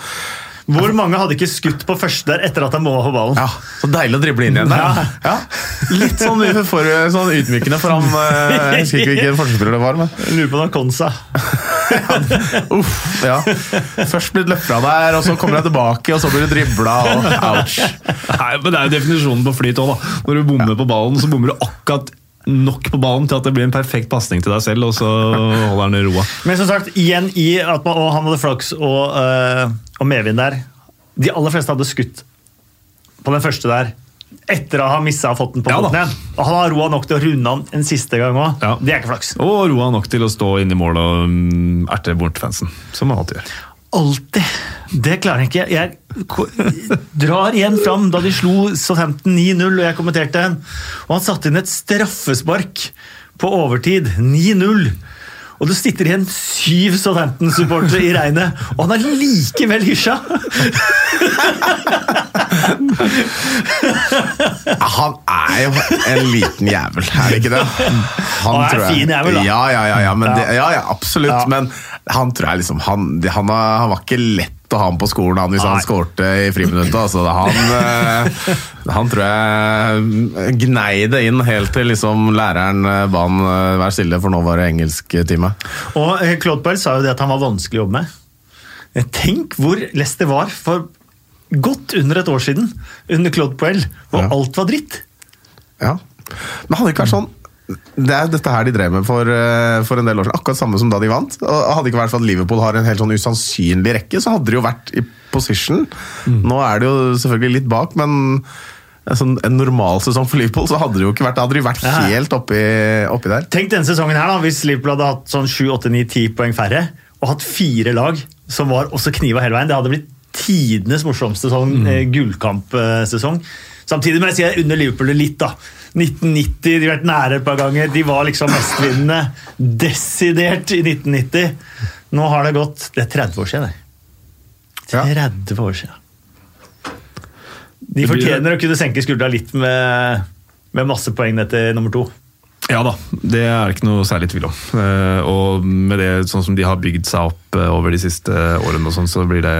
Hvor mange hadde ikke skutt på første der etter at han måla på ballen? Ja, Så deilig å drible inn igjen der. Ja. Ja. Litt sånn, for, sånn ydmykende for han eh, Jeg husker ikke hvilken forsvarsspiller det var. men Lurer på om det var Konsa. uff, ja. Først blitt løpt fra der, og så kommer jeg tilbake, og så blir du dribla. Og, ouch. Nei, men Det er jo definisjonen på flyt òg, da. Når du bommer på ballen, så bommer du akkurat nok på ballen til at det blir en perfekt pasning til deg selv, og så holder han roa. Men som sagt, igjen i at man, og han hadde flaks og, øh, og medvind der. De aller fleste hadde skutt på den første der etter å ha missa fått den på Ja foten igjen. Og han har roa nok til å runde han en siste gang òg. Ja. Det er ikke flaks. Og roa nok til å stå inn i mål og mm, erte bort fansen, som man alltid gjør. Alltid. Det klarer han ikke. Jeg drar igjen fram da de slo Southampton 9-0, og jeg kommenterte den. Og han satte inn et straffespark på overtid. 9-0. Og det sitter igjen syv Southampton-supportere i regnet, og han er likevel hysja! Han er jo en liten jævel, er det ikke det? Han, Han er en fin jævel, da. Ja, ja, ja, ja, men Det, ja, ja absolutt. Men han tror jeg liksom Han, han, han var ikke lett å ha ham på skolen han, hvis Nei. han skårte i friminuttet. Altså, han, eh, han tror jeg gnei det inn helt til liksom læreren eh, ba han eh, være stille, for nå var det engelsktime. Og Claude Bell sa jo det at han var vanskelig å jobbe med. Tenk hvor Leicester var for godt under et år siden, under Claude Poel, og Ja. alt var dritt. Ja. Men hadde det ikke vært sånn det er dette her de drev med for, eh, for en del år siden. Akkurat samme som da de vant. Og Hadde ikke vært for at Liverpool har en helt sånn usannsynlig rekke, så hadde de jo vært i position. Nå er de jo selvfølgelig litt bak, men en, sånn, en normal sesong for Liverpool, så hadde det jo ikke vært, hadde de vært helt oppi, oppi der. Tenk denne sesongen her da, hvis Liverpool hadde hatt sånn 7, 8, 9, 10 poeng færre, og hatt fire lag som var også kniva hele veien. Det hadde blitt tidenes morsomste sånn, mm. gullkampsesong. Samtidig må jeg si jeg under Liverpool det litt. da. 1990, de har vært nære et par ganger. De var liksom mestvinnende. Desidert i 1990. Nå har det gått Det er 30 år siden, det. Ja. 30 år siden. De fortjener å kunne senke skuldra litt med, med masse poeng ned til nummer to. Ja da, det er det ikke noe særlig tvil om. Eh, Og med det sånn som de har bygd seg opp eh, over de siste årene, og sånn, så blir det,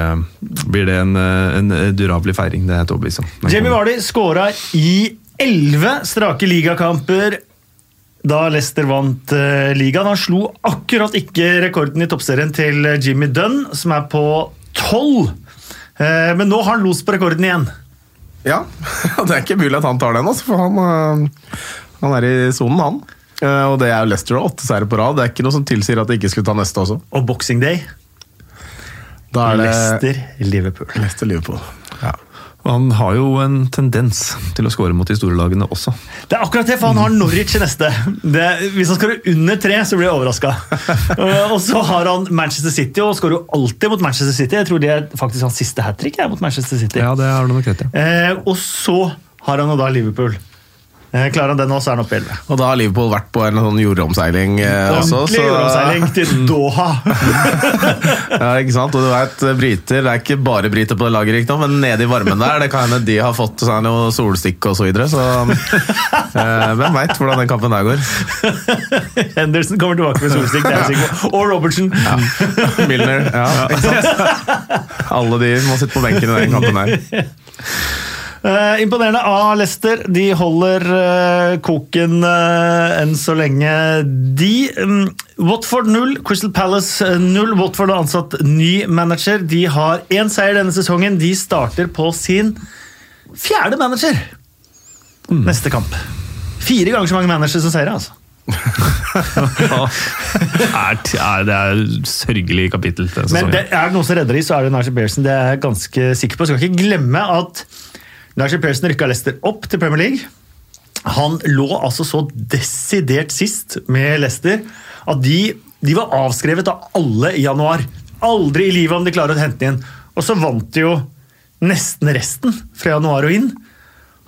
blir det en, eh, en durabelig feiring. Det er jeg overbevist om. Jamie Vardy skåra i elleve strake ligakamper da Leicester vant ligaen. Han slo akkurat ikke rekorden i toppserien til Jimmy Dunn, som er på tolv. Eh, men nå har han los på rekorden igjen. Ja, det er ikke mulig at han tar den, altså, for han, han er i sonen, han. Eh, Og det er jo Leicester og åtte seire på rad. Det er ikke noe som tilsier at de ikke skulle ta neste også. Og Boxing Day Da er det Leicester-Liverpool. Leicester Liverpool. Ja. Og Han har jo en tendens til å skåre mot de store lagene også. Det er akkurat det, for han har Norwich i neste. Det, hvis han skårer under tre, så blir jeg overraska. og så har han Manchester City, og skårer jo alltid mot Manchester City. Jeg tror det er faktisk hans siste hat trick mot Manchester City. Ja, det har du nok rett i. Eh, og så har han jo da Liverpool. Eh, klarer han den nå, så er han oppe i 11. Og da har Liverpool vært på en sånn jordomseiling eh, også. Ordentlig jordomseiling til Doha. ja, ikke sant? Og du vet, briter, Det er ikke bare briter på det laget, riktignok, men nede i varmen der det kan hende de har fått seg noe solstikk og så videre. Så eh, hvem veit hvordan den kampen der går. Henderson kommer tilbake med solstikk, det er jeg sikker på. Og Robertson. Milner, ja, ikke sant? Alle de må sitte på benken i den kampen der. Eh, imponerende av Leicester. De holder uh, koken uh, enn så lenge, de. Um, Watford 0, Crystal Palace eh, 0. Watford har ansatt ny manager. De har én seier denne sesongen. De starter på sin fjerde manager neste kamp. Fire ganger så mange managere som seier, altså. er, det er et sørgelig kapittel. Men det, er det noen som redder de, så er det Nigel Bearson. Det er jeg ganske sikker på. Skal ikke glemme at Nigel Pearson rykka Leicester opp til Premier League. Han lå altså så desidert sist med Leicester at de, de var avskrevet av alle i januar. Aldri i livet om de klarer å hente inn. Og så vant de jo nesten resten fra januar og inn.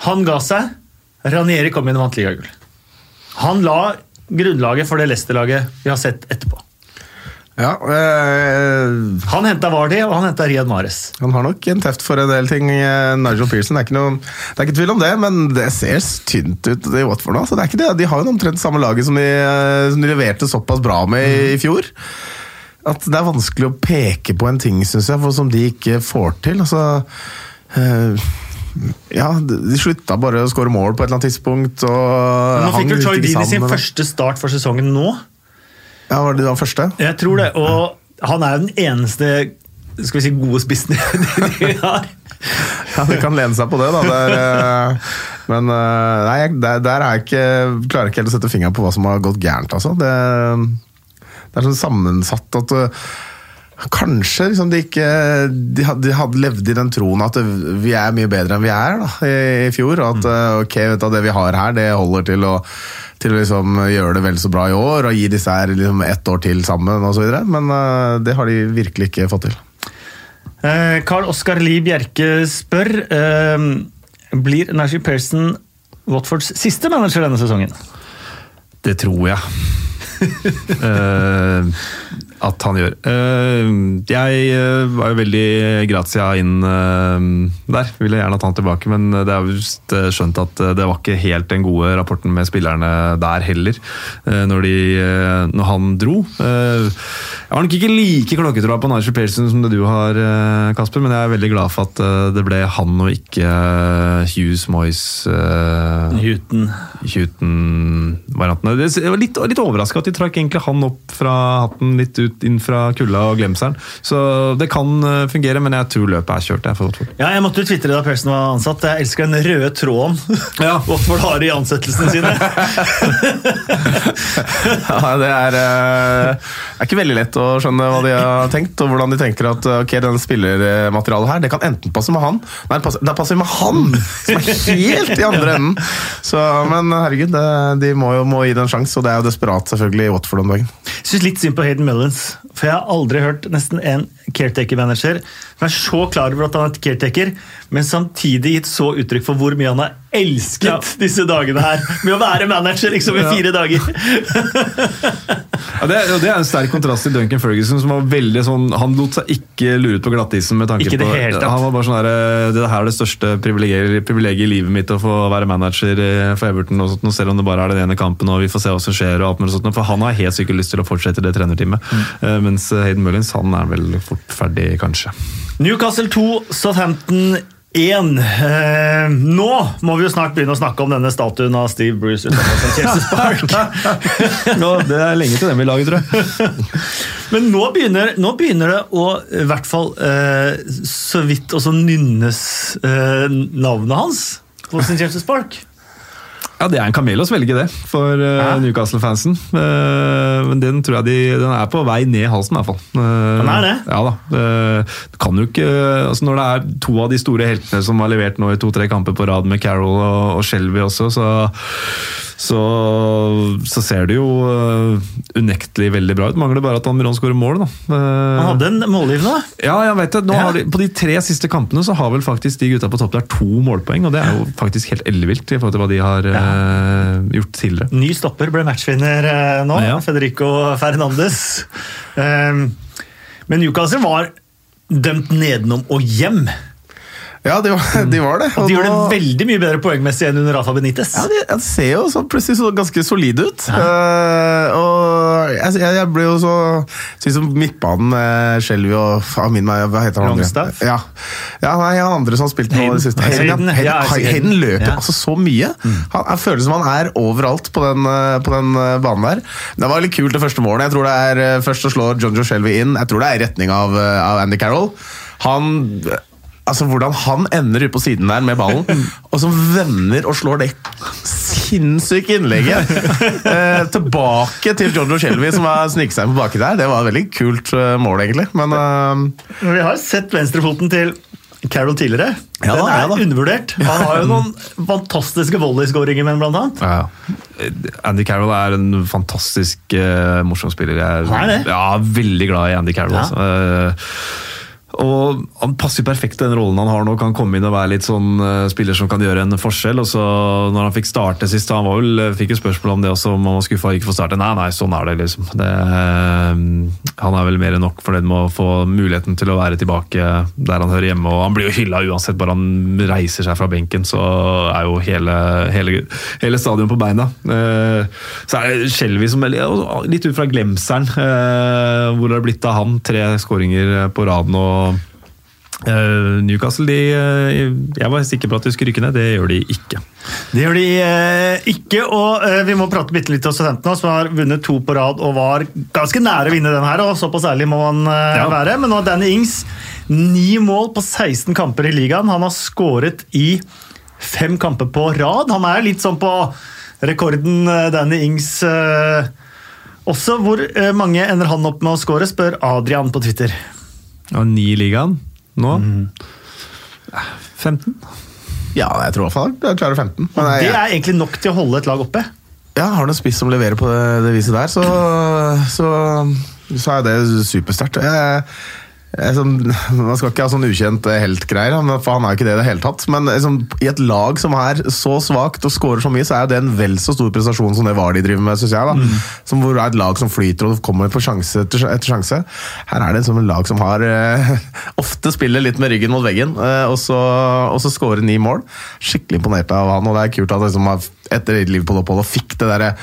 Han ga seg. Ranieri kom inn og vant ligagull. Han la grunnlaget for det Leicester-laget vi har sett etterpå. Ja, øh, Han henta Vardy, og han henta Riyad Mares. Han har nok en teft for en del ting, eh, Nigel Pearson. Det er ikke noe, det er ikke tvil om det, men det ser tynt ut i Watford nå. Så det er ikke det. De har jo omtrent samme laget som de, eh, som de leverte såpass bra med i fjor. at det er vanskelig å peke på en ting, syns jeg, for som de ikke får til. Altså øh, Ja, de slutta bare å skåre mål på et eller annet tidspunkt. Nå fikk jo Troy ikke sin første start for sesongen nå. Ja, Var det den første? Jeg tror det, og han er jo den eneste skal vi si, gode spissen de har. Ja, det kan lene seg på det, da. Det er, eh, men eh, nei, der, der er jeg ikke, klarer jeg ikke helt å sette fingeren på hva som har gått gærent. Altså. Det, det er sånn sammensatt at eh, Kanskje liksom de ikke de hadde, de hadde levd i den troen at vi er mye bedre enn vi er da, i, i fjor. At mm. ok, vet du, det vi har her, det holder til å, til å liksom gjøre det vel så bra i år og gi disse her liksom ett år til sammen osv. Men uh, det har de virkelig ikke fått til. Eh, Carl Oskar Lie Bjerke spør eh, Blir Nashi Pearson Watfords siste manager denne sesongen. Det tror jeg. Eh, at han gjør. Eh, jeg eh, var jo veldig gratia inn eh, der. Ville gjerne hatt han tilbake, men det er just, skjønt at det var ikke helt den gode rapporten med spillerne der heller, når, de, når han dro. Jeg har nok ikke like klokketroa på Nigel Pearson som det du har, Kasper, men jeg er veldig glad for at det ble han og ikke Hughes, Moyes Huten. Huten-variantene. Jeg var litt, litt overraska at de trakk egentlig han opp fra hatten litt ut inn fra kulda og glemselen. Så det kan eh, fungere, men jeg tror løpet er kjørt. Jeg. Ja, jeg måtte jo tvitre da Persen var ansatt. Jeg elsker den røde tråden Ja. Watford har i ansettelsene sine. Ja, det er, eh, er ikke veldig lett å skjønne hva de har tenkt, og hvordan de tenker at eh, ok, den spillermaterialet her, det kan enten passe med han Nei, det passer, med han! Som er helt i andre enden! Så, men herregud, det, de må jo må gi det en sjanse, og det er jo desperat selvfølgelig i Watford om dagen. Syns litt synd på Hayden Mullins, for jeg har aldri hørt nesten en caretaker-manager Han er så klar over at han er et caretaker, men samtidig gitt så uttrykk for hvor mye han har elsket Ja. disse dagene her med å være manager liksom i fire dager. Ja, det, og det er en sterk kontrast til Duncan Ferguson, som var veldig sånn Han lot seg ikke lure ut på glattisen med tanke Ikke det på helt. Han var bare sånn her, eh, Det her er det største privilegiet privilegiet i livet mitt å få være manager eh, for Everton, og sånt, og selv om det bare er den ene kampen, og vi får se hva som skjer. og alt mulig sånt, For han har helt sikkert lyst til å fortsette det trenerteamet. Mm. Eh, Mens Hayden Mullins han er vel fort ferdig, kanskje. Newcastle 2, Southampton 1. Eh, nå må vi jo snart begynne å snakke om denne statuen av Steve Bruce utenfor Chelsea Park. nå, det er lenge til den vi lager, tror jeg. Men nå begynner, nå begynner det å i hvert fall eh, så vidt også nynnes eh, navnet hans på St. James' Park. Ja, Det er en kamel å svelge, det, for uh, Newcastle-fansen. Uh, men den tror jeg de, den er på vei ned halsen, i hvert fall. Uh, Den er det? Ja da. Du kan jo ikke altså Når det er to av de store heltene som har levert nå i to-tre kamper på rad med Carroll og, og Shelby også, så, så, så ser det jo unektelig veldig bra ut. Mangler bare at Almiron skårer mål, da. Han hadde en målgivende. ja, jeg vet det. Nå Ja. har de, på de tre siste kampene så har vel faktisk de gutta på topp der to målpoeng, og det er jo faktisk helt ellevilt i forhold til hva de har eh, gjort tidligere. Ny stopper ble matchvinner uh, nå, Ja. Federico Fernandes. Um, men Newcastle var dømt nedenom og hjem. Ja, de var, de var det. Og de gjør det veldig mye bedre poengmessig enn under Rafa Benitez. Ja, de, de ser jo så plutselig så ganske solide ut. Eh, og jeg, jeg, jeg ble jo så Syns som midtbanen med og Amin Hva heter han andre? Ja. ja, nei, han andre som har spilt nå i det siste. Hayden, Hayden, løper Ja. altså så mye. Han, jeg føler som han er overalt på den, eh, på den eh, banen der. Det var litt kult, det første målet. Jeg tror det er eh, Først å slå John Joe Shelby inn. Jeg tror det er i retning av, av Andy Carroll. Han Altså Hvordan han ender ute på siden der med ballen, og som vender og slår det sinnssyke innlegget eh, tilbake til Jojo Shelby, som har sniket seg på baki der. Det var et veldig kult eh, mål, egentlig. Men eh, Men Vi har sett venstrefoten til Carroll tidligere. Ja Den er ja undervurdert. Han har jo noen fantastiske volleyskåringer, men blant annet. Ja. Andy Carroll er en fantastisk uh, morsom spiller. Jeg er, er? Ja, veldig glad i Andy Carroll. Ja. Altså. Eh, Og Han passer perfekt til den rollen han har nå. Kan komme inn og være litt sånn eh, spiller som kan gjøre en forskjell. og så når han fikk starte sist, han var vel, fikk jo spørsmål om det også, om han var skuffa ikke få starte. Nei, nei, sånn er det, liksom. Det, eh, han er vel mer enn nok fornøyd med å få muligheten til å være tilbake der han hører hjemme. og Han blir jo hylla uansett, bare han reiser seg fra benken, så er jo hele, hele, hele stadion på beina. Eh, Så er det Skjelvi som litt ut fra glemselen. Hvor Hvor det har blitt av han. Tre skåringer på raden. Og Eh, Newcastle de, uh, Jeg var sikker på at de skulle rykke ned, det gjør de ikke. Det gjør de uh, ikke, og vi må prate bitte litt om studentene, som har vunnet to på rad og var ganske nære å vinne den her. og Såpass ærlig må man Ja. være. Men nå har Danny Ings ni mål på 16 kamper i ligaen. Han har skåret i fem kamper på rad. Han er litt sånn på rekorden Danny Ings også. Hvor mange ender han opp med å skåre, spør Adrian på Twitter. Og ni i ligaen nå. Mm. Eh, 15? Ja, jeg tror i hvert fall jeg klarer 15. Men Det er egentlig nok til å holde et lag oppe. ja, har du en spiss som leverer på det, det viset der, så, så, så er det supersterkt. Jeg, jeg, sånn, man skal ikke ha sånn ukjent helt-greier, for han er jo ikke det i det hele tatt. Men liksom, i et lag som er så svakt og scorer så mye, så er det en vel så stor prestasjon som det var de driver med, syns jeg. da. Som hvor det er et lag som flyter og kommer på sjanse etter, etter sjanse. Her er det som et lag som har eh, ofte spiller litt med ryggen mot veggen, eh, og så, og så scorer ni mål. Skikkelig imponert av han, og det er kult at han liksom, etter Liverpool-oppholdet fikk det derre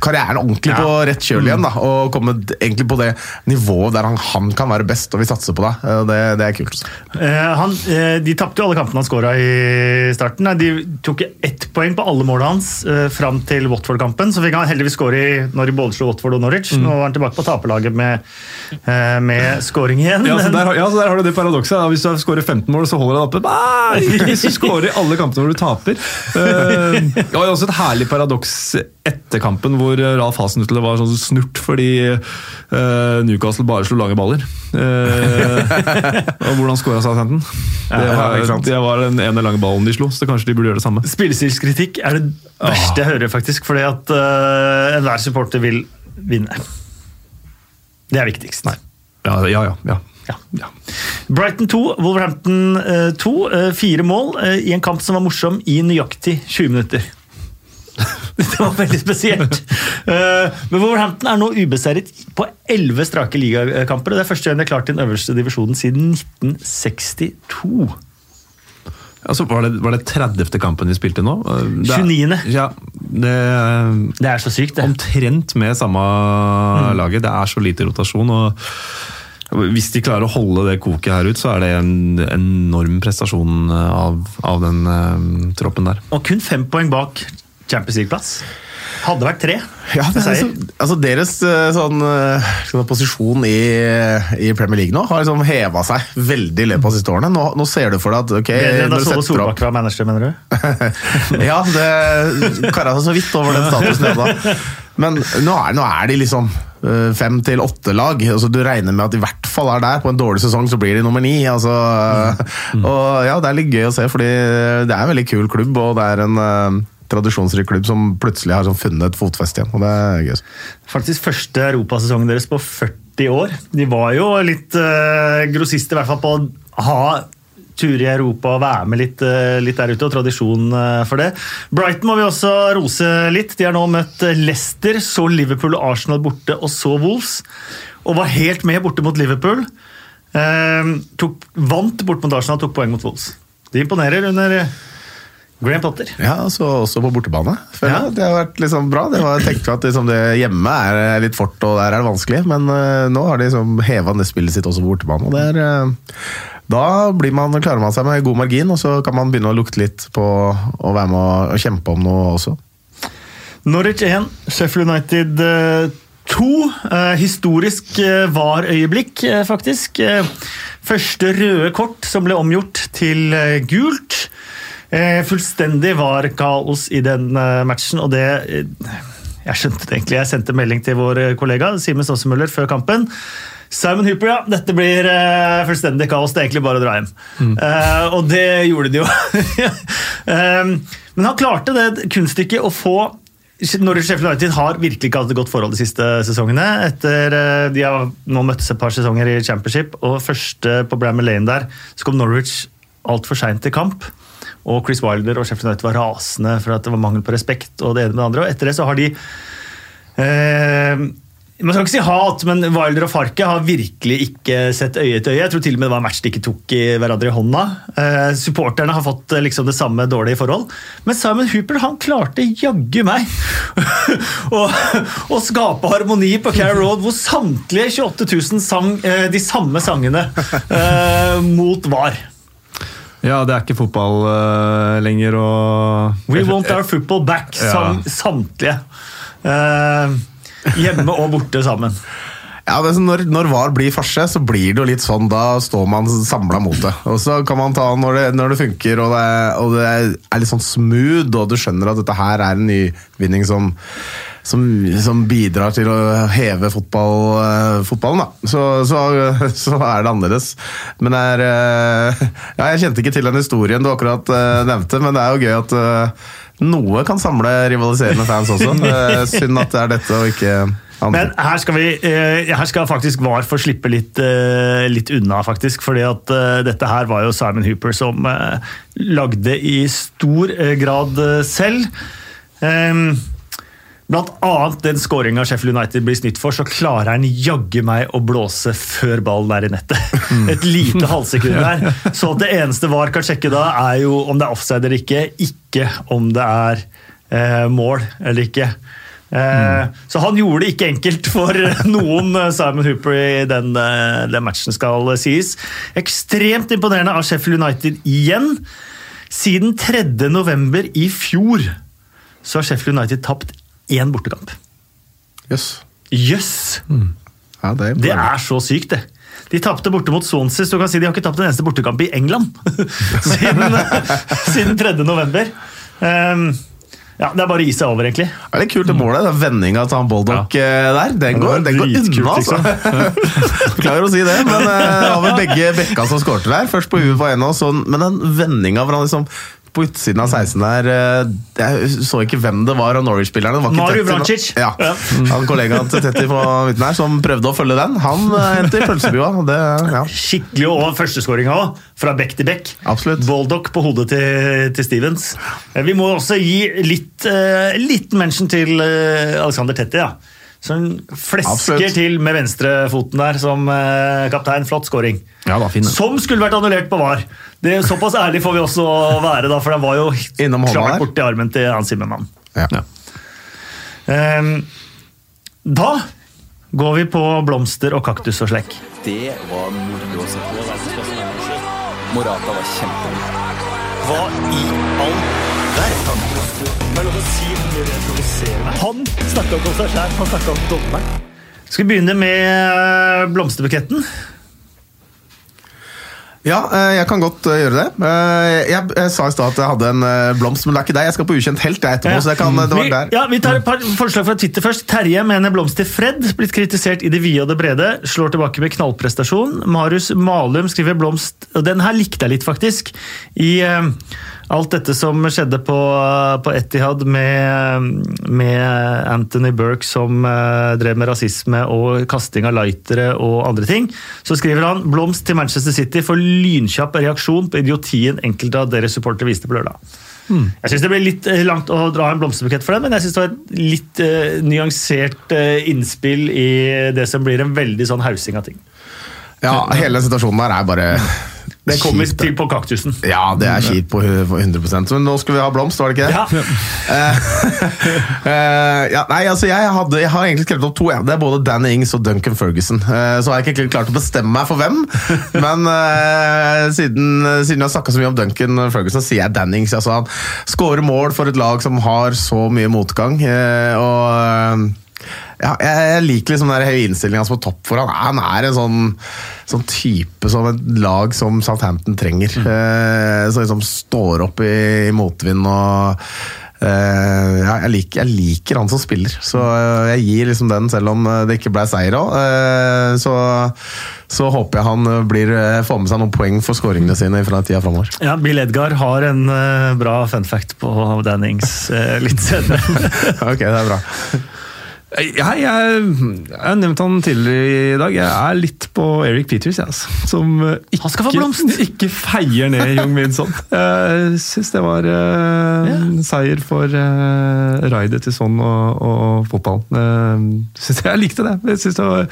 karrieren ordentlig på rett kjøl igjen. da, Og kommet egentlig på det nivået der han, han kan være best, og vi satser på det. Eh, Det, det er kult. Eh, han, eh, de tapte jo alle kampene han skåra i starten. Nei, De tok ett poeng på alle målene hans eh, fram til Watford-kampen. Så fikk han heldigvis skåre i- når de både slo Watford og Norwich. Nå var han tilbake på taperlaget med, eh, med scoring igjen. Ja, så der, har- ja, så der har du det paradokset. da. Hvis du skårer 15 mål, så holder han oppe. Nei, hvis du skårer i alle kampene hvor du taper. Uh, det var jo også et herlig paradoks etter kampen hvor Ralf Hasenhüttl var sånn snurt fordi uh, Newcastle bare slo lange baller. Uh, og hvordan skåra Southampton? Det var, det var den ene lange ballen de slo, så kanskje de burde gjøre det samme. Spillestilskritikk er det verste jeg hører, faktisk. Fordi at uh, enhver supporter vil vinne. Det er viktigst. Ja, ja, ja. ja. Ja. ja. Brighton 2, Wolverhampton eh, 2. eh, fire mål i en kamp som var morsom i nøyaktig 20 minutter. Det var veldig spesielt. Eh, Men Wolverhampton er nå ubeseiret på 11 strake ligakamper. og Det er første gang de har klart den øverste divisjonen siden 1962. Altså, var, det, var det 30. kampen de spilte nå? Eh, det er- 29.. Ja, det Det er så sykt, det. omtrent med samme laget. Det er så lite rotasjon. og Hvis de klarer å holde det koket her ut, så er det en enorm prestasjon av, av den uh, troppen der. Og kun fem poeng bak Champions League-plass. Hadde vært tre. Ja, det er Seier. altså Deres eh, sånn, sånn posisjon i, i Premier League nå har liksom heva seg veldig i løpet av de siste årene. Nå, nå ser du for deg at ok, Bedre enn da Sole Solbakken var manager, mener du? Ja, det kara seg så vidt over den statusen da. Men nå er, nå er de liksom eh, fem til åtte lag. Altså, du regner med at de i hvert fall er der. På en dårlig sesong så blir de nummer ni. Altså, Og ja, det er litt gøy å se, fordi det er en veldig kul klubb, og det er en tradisjonsrik klubb som plutselig har sånn funnet et fotfeste igjen. og det er gøy. Faktisk første europasesongen deres på 40 år. De var jo litt uh, grossister, i hvert fall på å ha turer i Europa og være med litt, eh, litt der ute, og tradisjon eh, for det. Brighton må vi også rose litt. De har nå møtt eh, Leicester, så Liverpool og Arsenal borte, og så Wolves. Og var helt med borte mot Liverpool. Eh, tok, vant bort mot Arsenal, tok poeng mot Wolves. De imponerer under eh, Graham Potter. Ja, så også på bortebane. føler Ja. Det har vært liksom bra. Det var, jeg tenkte at liksom det hjemme er litt fort, og der er det vanskelig. Men uh, nå har de liksom heva det spillet sitt også på bortebane. og det er, Uh, da blir man, klarer man seg med god margin, og så kan man begynne å lukte litt på å være med å kjempe om noe også. Norwich 1, Sheffield United 2. Eh, historisk eh, var-øyeblikk, eh, faktisk. Eh, første røde kort som ble omgjort til eh, gult. Eh, fullstendig var-kaos i den eh, matchen, og det eh, Jeg skjønte det egentlig. Jeg sendte melding til vår kollega Simen Stossemøller før kampen. Simon Hooper, ja. Dette blir uh, fullstendig kaos. Det er egentlig bare å dra hjem. Eh, og det gjorde de jo. Eh, men han klarte det kunststykket å få Norwich Sheffield United har virkelig ikke hatt et godt forhold de siste sesongene. Etter, uh, de har nå møttes et par sesonger i Championship, og første på Bramall Lane der, så kom Norwich altfor seint til kamp. Og Chris Wilder og Sheffield United var rasende for at det var mangel på respekt. og det ene med det andre, og Etter det så har de eh, man skal ikke si hat, men Wilder og Farke har virkelig ikke sett øye til øye. Jeg tror til og med det var en match de ikke tok i hverandre i hånda. Eh, supporterne har fått eh, liksom det samme dårlige forhold. Men Simon Hooper han klarte jaggu meg å, skape harmoni på Carrow Road, hvor samtlige 28 000 sang eh, de samme sangene eh, mot VAR. Ja, det er ikke fotball uh, lenger og We want our football back, sang samtlige. Uh, hjemme og borte sammen. Ja, det er sånn, når, når VAR blir farse, så blir det jo litt sånn. Da står man samla mot det. Og så kan man ta når det, når det funker, og det, og det er litt sånn smooth, og du skjønner at dette her er en nyvinning som, som, som bidrar til å heve fotball, uh, fotballen, da. Så, så, så er det annerledes. Men det er uh, Ja, jeg kjente ikke til den historien du akkurat eh, nevnte, men det er jo gøy at noe kan samle rivaliserende fans også. Synd at det er dette og ikke andre. Men her skal, vi, her skal faktisk VAR få slippe litt, litt unna, faktisk. fordi at dette her var jo Simon Hooper som lagde i stor grad selv. Ehm, Blant annet den skåringa Sheffield United blir snytt for, så klarer han jaggu meg å blåse før ballen er i nettet. Et lite halvsekund der. Så det eneste VAR kan sjekke da, er jo om det er offside eller ikke, ikke om det er eh, mål eller ikke. Eh, Så han gjorde det ikke enkelt for noen, eh, Simon Hooper, i den, eh, den matchen, skal sies. Ekstremt imponerende av Sheffield United igjen. Siden 3. november i fjor så har Sheffield United tapt én bortekamp. Jøss. Jøss! Ja, det, Det er så sykt, det. De tapte borte mot Swansea, så du kan si de har ikke tapt en eneste bortekamp i England siden, siden 3. november. Um, ja, Det er bare å gi seg over, egentlig. Det er kult det målet, den vendinga til han Boldock ja. der. Den går, den går unna, altså. Beklager å si det, men eh, det var vel begge bekka som skårte der. Først på huet på en, og sånn, men den vendinga hvor han liksom på utsiden av 16 der eh, Jeg så ikke hvem det var av Norwich-spillerne. Det var Mario Tetti, Vrancic. Ja. Ja. Han kollegaen til Tetti på midten her som prøvde å følge den, han eh, endte i pølsebua. Det, ja. Skikkelig, og førsteskåringa òg, fra bekk til bekk. Absolutt. Baldock på hodet til, til Stevens. Eh, Vi må også gi litt, litt mention til Alexander Tetti. Ja. Som flesker Absolutt. til med venstrefoten der som kaptein. Flott scoring. Ja. Som skulle vært annullert på VAR. Det Såpass ærlig får vi også være, da, for den var jo Innom klart borti armen til Hans Zimmermann. Ja. Ja. Um, da går vi på blomster og kaktus og slekk. Det var moro å se på. Morata var kjempegod. Hva i all verden? Han snakka ikke om seg sjæl, han snakka om dommeren. Skal vi begynne med eh, blomsterbuketten? Ja, eh, jeg kan godt eh, gjøre det. Eh, Jeg, jeg sa i stad at jeg hadde en blomst, men det er ikke deg. Jeg skal på Ukjent helt jeg etterpå. så jeg kan, det var vi, der. ja, vi tar et par forslag fra Twitter først. Terje mener blomst til Fred. Blitt kritisert i det vide og det brede. Slår tilbake med knallprestasjon. Marius Malum skriver blomst og Den her likte jeg litt, faktisk. I alt dette som skjedde på, på Etihad med, med Anthony Burke som eh, drev med rasisme og kasting av lightere og andre ting, så skriver han blomst til Manchester City for lynkjapp reaksjon på idiotien enkelte av deres supportere viste på lørdag. Jeg syns det ble litt eh, langt å dra en blomsterbukett for det, men jeg synes det var et litt uh, nyansert uh, innspill i det som blir en veldig sånn hausing av ting. Ja, hele situasjonen her er bare Det kommer kjipt, til på kaktusen. Ja, det er kjipt på 100% Men nå skal vi ha blomst, var det ikke det? Ja. uh, ja, nei, altså jeg, hadde, jeg har egentlig skrevet opp to. Ja. Det er både Danny Ings og Duncan Ferguson. Uh, så har jeg ikke klart å bestemme meg for hvem. Men uh, siden, siden jeg har snakka så mye om Duncan Ferguson, sier jeg Danny Ings. Altså, han skårer mål for et lag som har så mye motgang. og ja, jeg, liker liksom innstillinga på topp for han. Han er en sånn, sånn type som et lag som Southampton trenger. Eh, som liksom står opp i, i motvind og eh, ja, jeg, liker, jeg liker han som spiller, så eh, jeg gir liksom den selv om eh, det ikke ble seier òg. så, så håper jeg han eh, blir, eh, får med seg noen poeng for skåringene sine fra tida framover. Ja, Bill Edgar har en eh, bra fun fact på Dannings eh, litt senere. ok, det er bra. Jeg, har nevnt han tidligere i dag. Jeg er litt på Eric Peters, jeg, altså, som eh, ikke, Han skal få ikke feier ned Jung Min Son. Jeg syns det var uh, en seier for uh, raidet til Son og, og fotballen. Uh, synes jeg, likte det. Jeg, det var,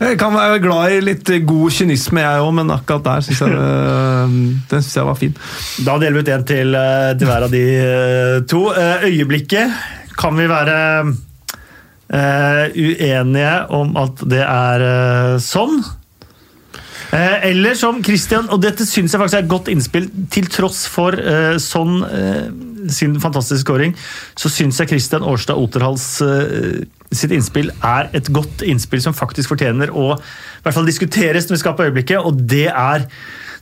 jeg kan være glad i litt god kynisme, jeg òg, men akkurat der syns jeg uh, den synes jeg var fin. Da deler vi ut en til, eh, til hver av de eh, to. Eh, Øyeblikket kan vi være eh, uenige om at det er uh, sånn. Eh, eller som Christian, og dette syns jeg faktisk er et godt innspill, til tross for eh, sånn eh, sin fantastiske scoring, så syns jeg Christian Årstad Oterhals eh, sitt innspill er et godt innspill som faktisk fortjener å i hvert fall diskuteres når vi skal på øyeblikket, og det er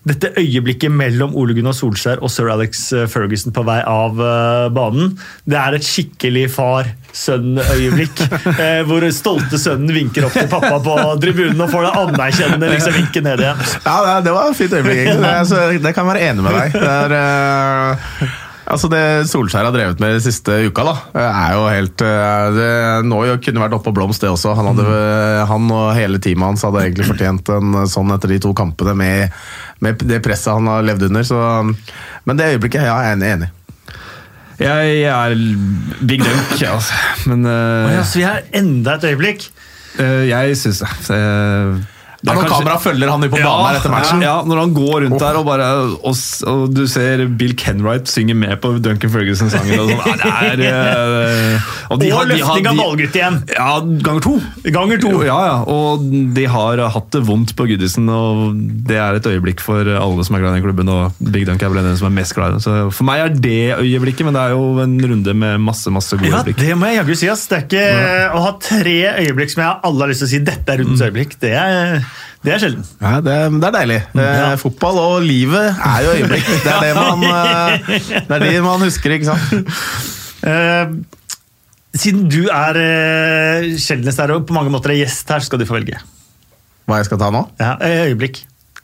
dette øyeblikket mellom Ole Gunnar Solskjær og sir Alex eh, Ferguson på vei av eh, banen. Det er et skikkelig far-sønn-øyeblikk, eh, hvor stolte sønnen vinker opp til pappa på tribunen og får det anerkjennende liksom, vinket ned igjen. Ja, det, var et fint øyeblikk. Det, altså, det kan jeg være enig med deg. Det, er, altså det Solskjær har drevet med de siste uka, da, er jo helt eh, det, Nå kunne vært oppe på blomst, det også. Han, hadde, han og hele teamet hans hadde egentlig fortjent en sånn etter de to kampene med, med det presset han har levd under. Så, men det øyeblikket ja, jeg er enig. i. Jeg er big dunk, jeg, altså. Men eh, Ja, så vi har enda et øyeblikk. Uh, jeg syns det. eh, det er når kanskje- kameraet følger han på banen her etter matchen. Ja, når han går rundt der og bare og, og du ser Bill Kenwright synge med på Duncan Ferguson-sangen. Og sånn. Ja, er, eh, og de Og har- de løfting av ballgutt igjen. Ja, ganger to. Ganger to. Ja, ja, og de har hatt det vondt på Goodison, og det er et øyeblikk for alle som er glad i den klubben, og Big Dunk er vel den som er mest glad i den. Så for meg er det øyeblikket, men det er jo en runde med masse, masse gode Ja, øyeblikk. det må jeg jaggu si. ass. Det er ikke Å ha tre øyeblikk som jeg alle har lyst til å si dette er rundens øyeblikk, det er, det er sjelden. Ja, det, det er deilig. Eh, Ja. Fotball og livet er jo øyeblikk. Det er det man, eh, det er det man husker, ikke sant? Eh, siden du er uh, sjeldnest her og på mange måter er gjest her, skal du få velge. Hva jeg skal ta nå? Ja, øyeblikk.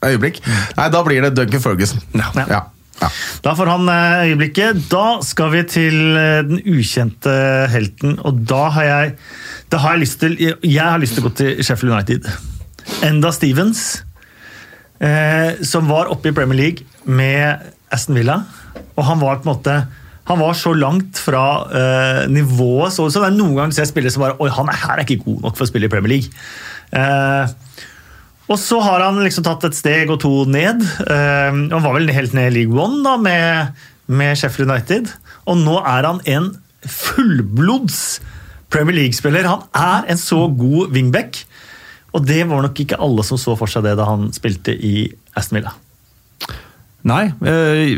Øyeblikk? Nei, da blir det Duncan Ferguson. Ja. Ja. Ja. Da får han øyeblikket. Da skal vi til den ukjente helten, og da har jeg da har jeg lyst til Jeg har lyst til å gå til Sheffield United. Enda Stevens, eh, som var oppe i Premier League med Aston Villa, og han var på en måte han var så langt fra eh, nivået så, så det er Noen ganger ser jeg spillere som bare Oi, han er, her er ikke god nok for å spille i Premier League. Eh, og så har han liksom tatt et steg og to ned. Eh, han var vel helt ned i League One da, med, med Sheffield United. Og nå er han en fullblods Premier League-spiller. Han er en så god wingback. Og det var nok ikke alle som så for seg det da han spilte i Aston Villa. Nei, eh,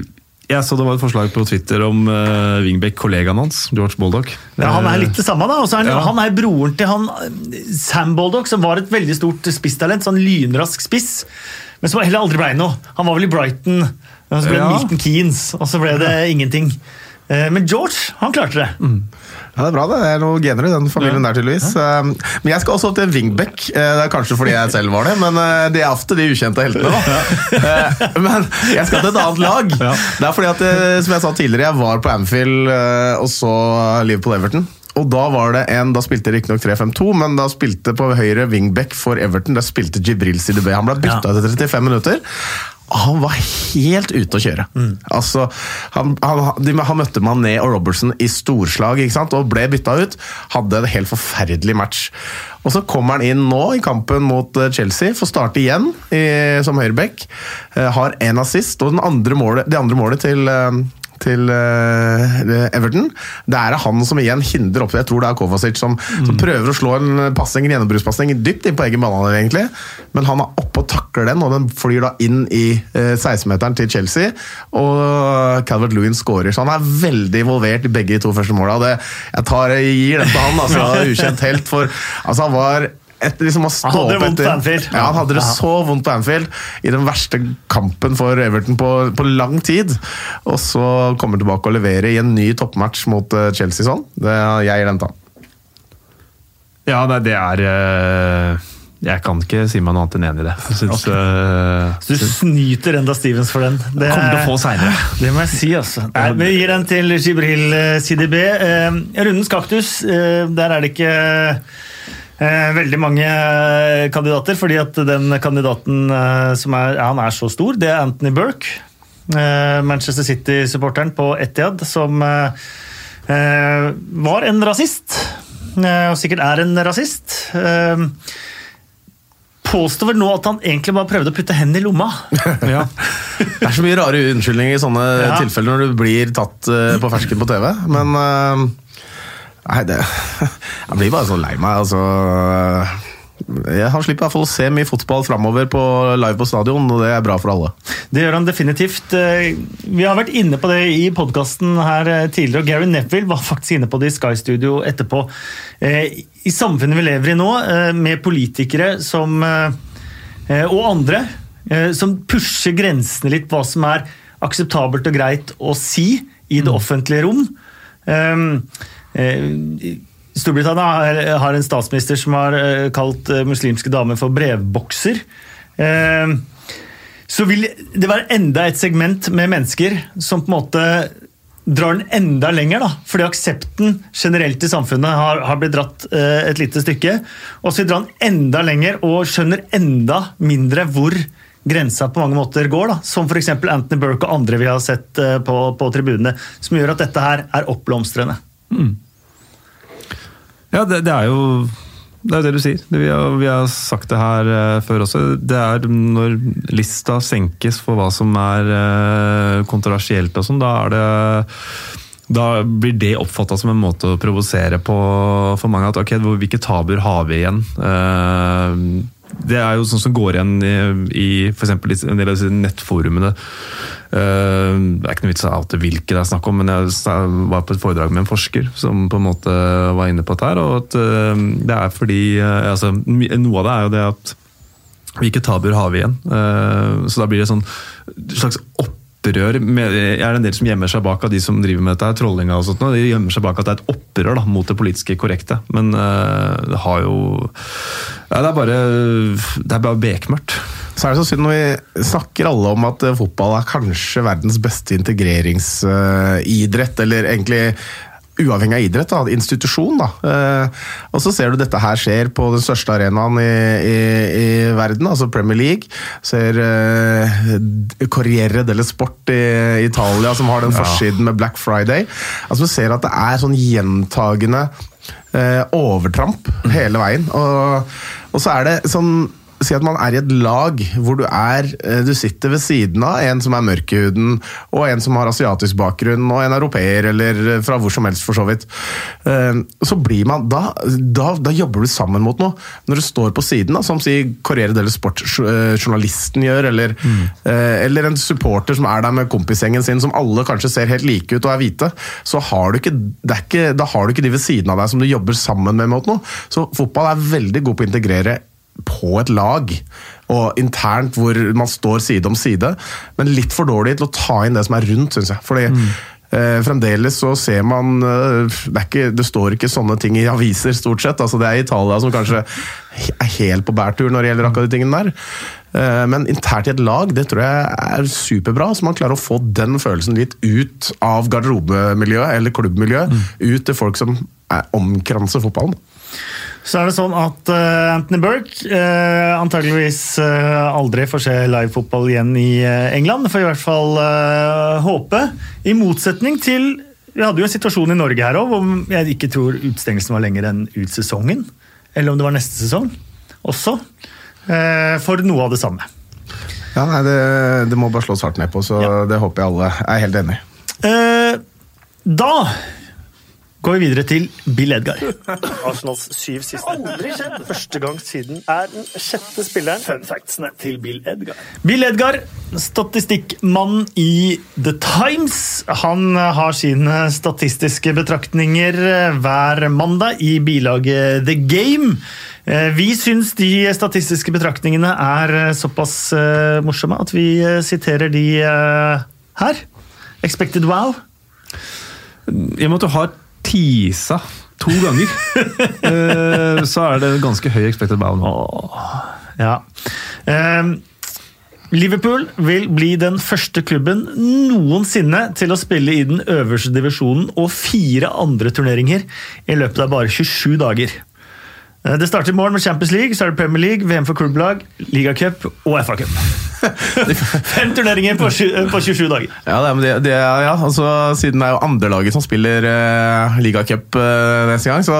jeg så det var et forslag på Twitter om uh, Wingbeck-kollegaen hans, George Baldock. Ja, Han er litt det samme, da. Og er han, Ja. han er broren til han eh, Sam Baldock, som var et veldig stort spisstalent. Sånn lynrask spiss. Men som heller aldri ble noe. Han var vel i Brighton, og så ble det Ja. Milton Keanes, og så ble det ingenting. Eh, Men George, han klarte det. Ja, det er bra, det. Det er noen gener i den familien der, tydeligvis. Um, Men jeg skal også til Wingbeck. Eh, Det er kanskje fordi jeg selv var det, men eh, det er ofte de ukjente heltene, da. Eh, Men jeg skal til et annet lag. Det er fordi at, eh, som jeg sa tidligere, jeg var på Anfield eh, og så Liverpool-Everton. Og da var det en, da spilte riktignok 3-5-2, men da spilte på høyre wingback for Everton. Da spilte Jibril Sidibé. Han ble bytta etter 35 minutter. Han var helt ute å kjøre. Altså, han, han, de, han møtte Mané og Robertson i storslag ikke sant? og ble bytta ut. Hadde en helt forferdelig match. Og Så kommer han inn nå i kampen mot eh, Chelsea, får starte igjen i, som høyreback. Eh, har én assist, og den andre målet, det andre målet til eh, til eh, Everton. Det er han som igjen hindrer opp Jeg tror det er Kovacic som, som prøver å slå en passing, en gjennombruddspasning dypt inn på egen banehalvdel, egentlig. Men han er oppe og takler den, og den flyr da inn i eh, 16-meteren til Chelsea. Og Calvert Lewin skårer, så han er veldig involvert i begge de to første måla. Jeg, tar, jeg gir den til han, altså. Ukjent helt. For altså, han var etter liksom å stå Han hadde det opp vondt på etter- Anfield. Ja, han hadde det så vondt på Anfield i den verste kampen for Everton på, på lang tid. Og så kommer han tilbake og leverer i en ny toppmatch mot eh, Chelsea sånn. Det, jeg gir den til. Ja, nei, det er eh, Jeg kan ikke si meg noe annet enn enig i det. Synes, okay. uh, Så du snyter enda Stevens for den. Det Kommer til å få senere. Det må jeg si, altså. Nei, vi gir den til Jibril eh, CDB. Uh, rundens kaktus, uh, der er det ikke eh, veldig mange eh, kandidater, fordi at den kandidaten eh, som er, han er så stor, det er Anthony Burke. Eh, Manchester City-supporteren på Etiad, som eh, eh, var en rasist. eh, Og sikkert er en rasist. Eh, Påstår vel nå at han egentlig bare prøvde å putte hendene i lomma. ja. Det er så mye rare unnskyldninger i sånne Ja. tilfeller når du blir tatt eh, på fersken på TV, men eh, Nei, det Jeg blir bare så lei meg, altså. Jeg har slipper i hvert fall å se mye fotball framover på live på stadion, og det er bra for alle. Det gjør han definitivt. Eh, Vi har vært inne på det i podkasten her eh, tidligere, og Gary Neville var faktisk inne på det i Sky Studio etterpå. Eh, I samfunnet vi lever i nå, med politikere som, og andre, som pusher grensene litt på hva som er akseptabelt og greit å si i det offentlige rom. Eh, Storbritannia har- en statsminister som har eh, kalt eh, muslimske damer for brevbokser. Så vil det være enda et segment med mennesker som på en måte drar den enda lenger. da, Fordi aksepten generelt i samfunnet har, har blitt dratt et lite stykke. Og så vil dra den enda lenger og skjønner enda mindre hvor grensa på mange måter går. da, Som f.eks. Anthony Burke og andre vi har sett på, på tribunene. Som gjør at dette her er oppblomstrende. Ja, det, det er jo det er jo det du sier. Det, vi, har, vi har sagt det her uh, før også. Det er når lista senkes for hva som er uh, kontroversielt og sånn, da er det da blir det oppfatta som en måte å provosere på for mange. at ok, Hvilke tabuer har vi igjen? Eh, det er jo sånn som går igjen i, i eksempel en del av disse nettforumene. Eh, det er ikke noe vits i å oute hvilke det er snakk om, men jeg var på et foredrag med en forsker som på en måte var inne på dette. her, og at eh, det er fordi eh, altså, Noe av det er jo det at hvilke tabuer har vi igjen? Så da blir det sånn slags opprør. Med, er det en del som gjemmer seg bak av de som driver med dette, trollinga og sånt. De gjemmer seg bak at det er et opprør da, mot det politiske korrekte. Men uh, det har jo ja, Det er bare det er bare bekmørkt. Så er det så synd når vi snakker alle om at eh, fotball er kanskje verdens beste integreringsidrett, eller egentlig uavhengig av idrett, da, institusjon. Da. Eh, og så ser du dette her skjer på den største arenaen i, i, i verden, altså Premier League. Ser eh, Corriere delle Sport i Italia som har den forsiden med Black Friday. Altså Du ser at det er sånn gjentagende eh, overtramp hele veien. Og, og så er det sånn Si at man er i et lag hvor du er eh, Du sitter ved siden av en som er mørk i huden, og en som har asiatisk bakgrunn, og en europeer, eller eh, fra hvor som helst, for så vidt. Eh, Så blir man Da, da, da jobber du sammen mot noe. Når du står på siden, da, som sier Corriere delle Sport-journalisten gjør, eller, mm. eller en supporter som er der med kompisgjengen sin, som alle kanskje ser helt like ut og er hvite, så har du ikke, det er ikke, da har du ikke de ved siden av deg som du jobber sammen med mot noe. Så fotball er veldig god på å integrere på et lag, og internt hvor man står side om side, men litt for dårlig til å ta inn det som er rundt, syns jeg. Fordi eh, fremdeles så ser man eh, det, ikke, det står ikke sånne ting i aviser, stort sett. Altså, det er Italia som kanskje er helt på bærtur når det gjelder akkurat de tingene der. Eh, Men internt i et lag, det tror jeg er superbra. Så man klarer å få den følelsen litt ut av garderobemiljøet eller klubbmiljøet. Ut til folk som er omkranser fotballen. Så er det sånn at uh, Anthony Burke uh, antageligvis uh, aldri får se livefotball igjen i uh, England. Får i hvert fall håpe. I motsetning til Vi hadde jo en situasjon i Norge her òg, hvor jeg ikke tror utstengelsen var lenger enn ut sesongen. Eller om det var neste sesong også. for noe av det samme. Ja, nei, det, det må bare slås hardt ned på, så Ja. det håper jeg alle er helt enig i. Da går vi videre til Bill Edgar. Arsenals syv siste. Aldri skjedd! Første gang siden er den sjette spilleren. Fun factsene til Bill Edgar. Bill Edgar, statistikkmann i The Times. Han har sine statistiske betraktninger eh, hver mandag i bilaget The Game. Eh, Vi syns de statistiske betraktningene er eh, såpass morsomme at vi siterer de her. Expected wow. I og med at du har teasa to ganger, eh, så er det ganske høy expected bow nå. Ja. Ehm, Liverpool vil bli den første klubben noensinne til å spille i den øverste divisjonen og fire andre turneringer i løpet av bare 27 dager. Eh, Det starter i morgen med Champions League, så er det Premier League, VM for klubblag, ligacup og FA Cup. Fem turneringer på, eh, på 27 dager. Ja, det, men det, det, ja altså, Siden det er jo andrelaget som spiller uh, ligacup uh, neste gang, så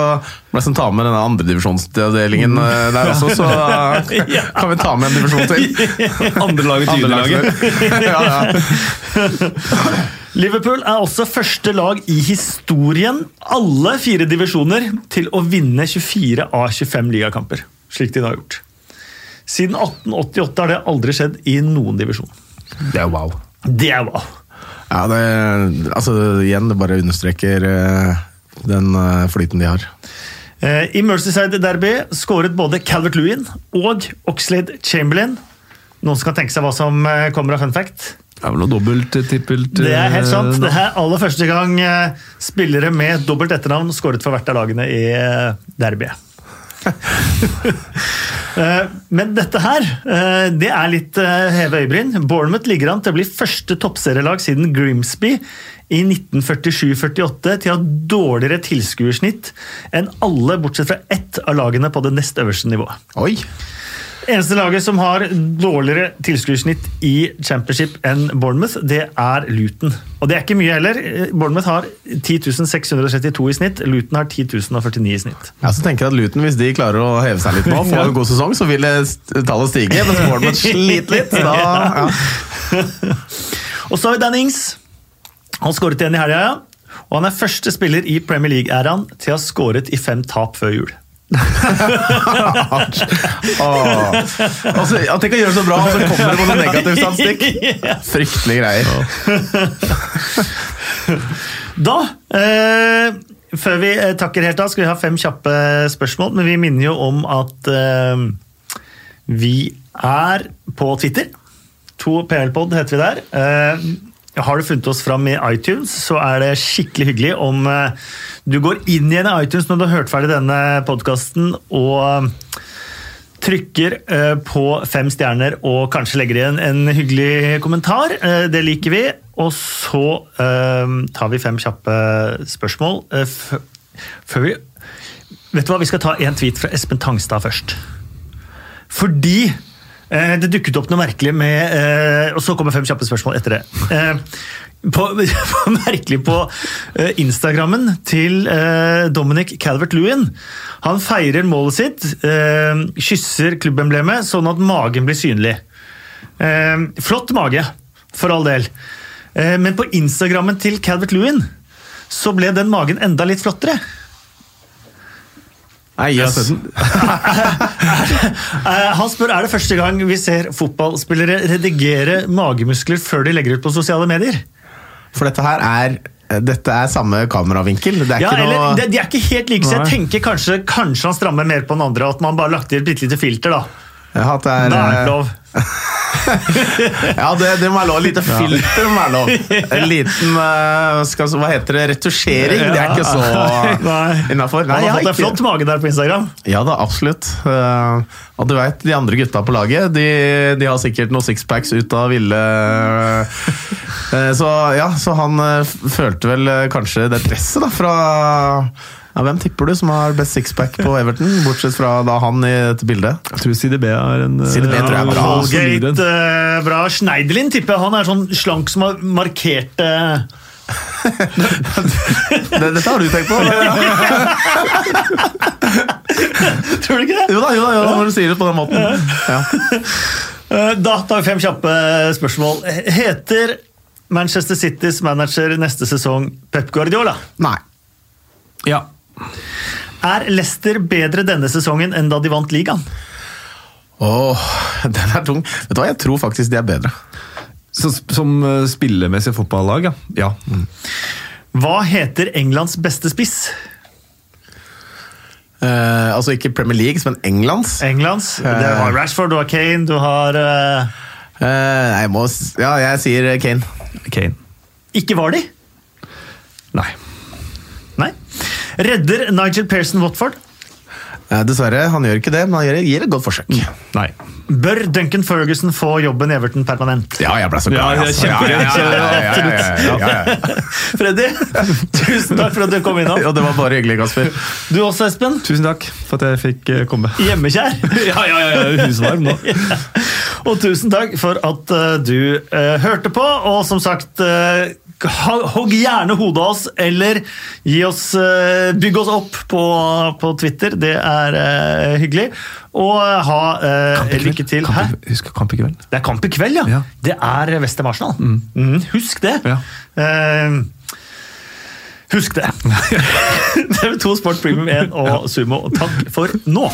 må jeg ta med denne andredivisjonsdelingen uh, der også, så uh, Ja. kan vi ta med en divisjon til. Andrelaget, tredjelaget. ja, ja. Liverpool er også første lag i historien, alle fire divisjoner, til å vinne 24 av 25 ligakamper, slik de da har gjort. Siden 1888 har det aldri skjedd i noen divisjon. Det er wow. Det er wow. ja det, altså, igjen, det bare understreker uh, den uh, flyten de har. Eh, I Merseyside Derby skåret både Calvert Lewin og Oxlade Chamberlain. Noen som kan tenke seg hva som eh, kommer av fun fact? Det er vel noe dobbelt, tippelt Det er helt sant. eh, Det er aller første gang eh, spillere med dobbelt etternavn skåret for hvert av lagene i eh, derbyet. Eh, Men dette her, eh, det er litt heve øyebryn. Bournemouth ligger an til å bli første toppserielag siden Grimsby i 1947-48 til å ha dårligere tilskuersnitt enn alle, bortsett fra ett av lagene på det nest øverste nivået. Oi! Eneste laget som har dårligere tilskuersnitt i championship enn Bournemouth, det er Luton. Og det er ikke mye heller. Bournemouth har 10.632 i snitt, Luton har 10.049 i snitt. Jeg så tenker at Luton, Hvis de klarer å heve seg litt nå, få en god sesong, så vil tallet stige. Mens Bournemouth sliter litt. Da, ja. Og så har vi Dan Ings. Han skåret igjen i helga, ja. Og han er første spiller i Premier League-æraen til å ha skåret i fem tap før jul. Åh. Altså, at de kan gjøre det så bra, og så kommer det på noe negativ statistikk. Fryktelige greier. Da, eh, før vi eh, takker helt av, skal vi ha fem kjappe spørsmål. Men vi minner jo om at eh, vi er på Twitter. To PL-pod heter vi der. Eh, har du funnet oss fram i iTunes, så er det skikkelig hyggelig om eh, du går inn igjen i iTunes når du har hørt ferdig denne podkasten og trykker eh, på fem stjerner og kanskje legger igjen en hyggelig kommentar. Eh, det liker vi. Og så eh, tar vi fem kjappe spørsmål. eh, før vi Vet du hva, vi skal ta en tweet fra Espen Tangstad først. Fordi det dukket opp noe merkelig med eh, Og så kommer fem kjappe spørsmål etter det. Eh, på, på, merkelig på eh, Instagrammen til eh, Dominic Calvert-Lewin. Han feirer målet sitt, eh, kysser klubbemblemet sånn at magen blir synlig. Eh, flott mage, for all del. Eh, men på Instagrammen til Calvert-Lewin så ble den magen enda litt flottere. Nei, Jeg har yes. Eh, Han spør er det første gang vi ser fotballspillere redigere magemuskler før de legger ut på sosiale medier. For dette her er dette er samme kameravinkel. Det er Ja, ikke eller, noe de, de er ikke helt like, så jeg tenker kanskje, kanskje han strammer mer på den andre, at man bare lagt i et bitte lite filter. da. ja, at det er, Da er det lov. Ja, det, det må være lov. Lite filter må være lov. En liten eh, skal, Hva heter det? Retusjering. Det er ikke så innafor. Han har fått en flott mage der på Instagram. Ja da, absolutt. Eh, og du vet, De andre gutta på laget de, de har sikkert noen sixpacks ut av ville Eh, Så ja, så han følte vel kanskje det presset da fra ja, Hvem tipper du som har best sixpack på Everton, bortsett fra da han i dette bildet? Jeg tror CDB er en eh, CDB tror jeg er bra. Holgate, eh, bra. Schneiderlin tipper jeg. Han er sånn slank som har markert eh, dette har du tenkt på? Tror du ikke det? Jo da, jo da, jo da når du sier det på den måten. Ja. Eh, Da tar vi fem kjappe spørsmål. Heter Manchester Citys manager neste sesong Pep Guardiola? Nei. Ja. Er Leicester bedre denne sesongen enn da de vant ligaen? Åh, den er tung. Vet du hva, jeg tror faktisk de er bedre. Så, som eh, spillemessig fotballag, ja. ja. Mm. Hva heter Englands beste spiss? Eh, altså ikke Premier League, men Englands. Englands. Det var Rashford, du har Kane, du har eh, Eh, jeg må Ja, jeg sier Kane. Kane. Ikke var de? Nei. Redder Nigel Pearson Watford? Dessverre, han gjør ikke det, men han gir et godt forsøk. Nei. Bør Duncan Ferguson få jobben i Everton permanent? Ja, jeg ble så glad. Freddy, tusen takk for at du kom innom. Ja, det var bare hyggelig, Kasper. Du også, Espen. Tusen takk for at jeg fikk komme. Hjemmekjær. ja, ja, ja, husvarm nå. Og tusen takk for at du uh, hørte på, og som sagt uh, hogg gjerne hodet av oss, eller oss, eh, bygg oss opp på, på Twitter. Det er uh, hyggelig. Og eh, ha uh, lykke til. Kamp husk kamp i kveld. Det er kamp i kveld, ja. Ja. Det er Western Arsenal. Mm, husk det. Ja. Uh, husk det. TV2 Sport Premium 1 og Sumo, takk for nå.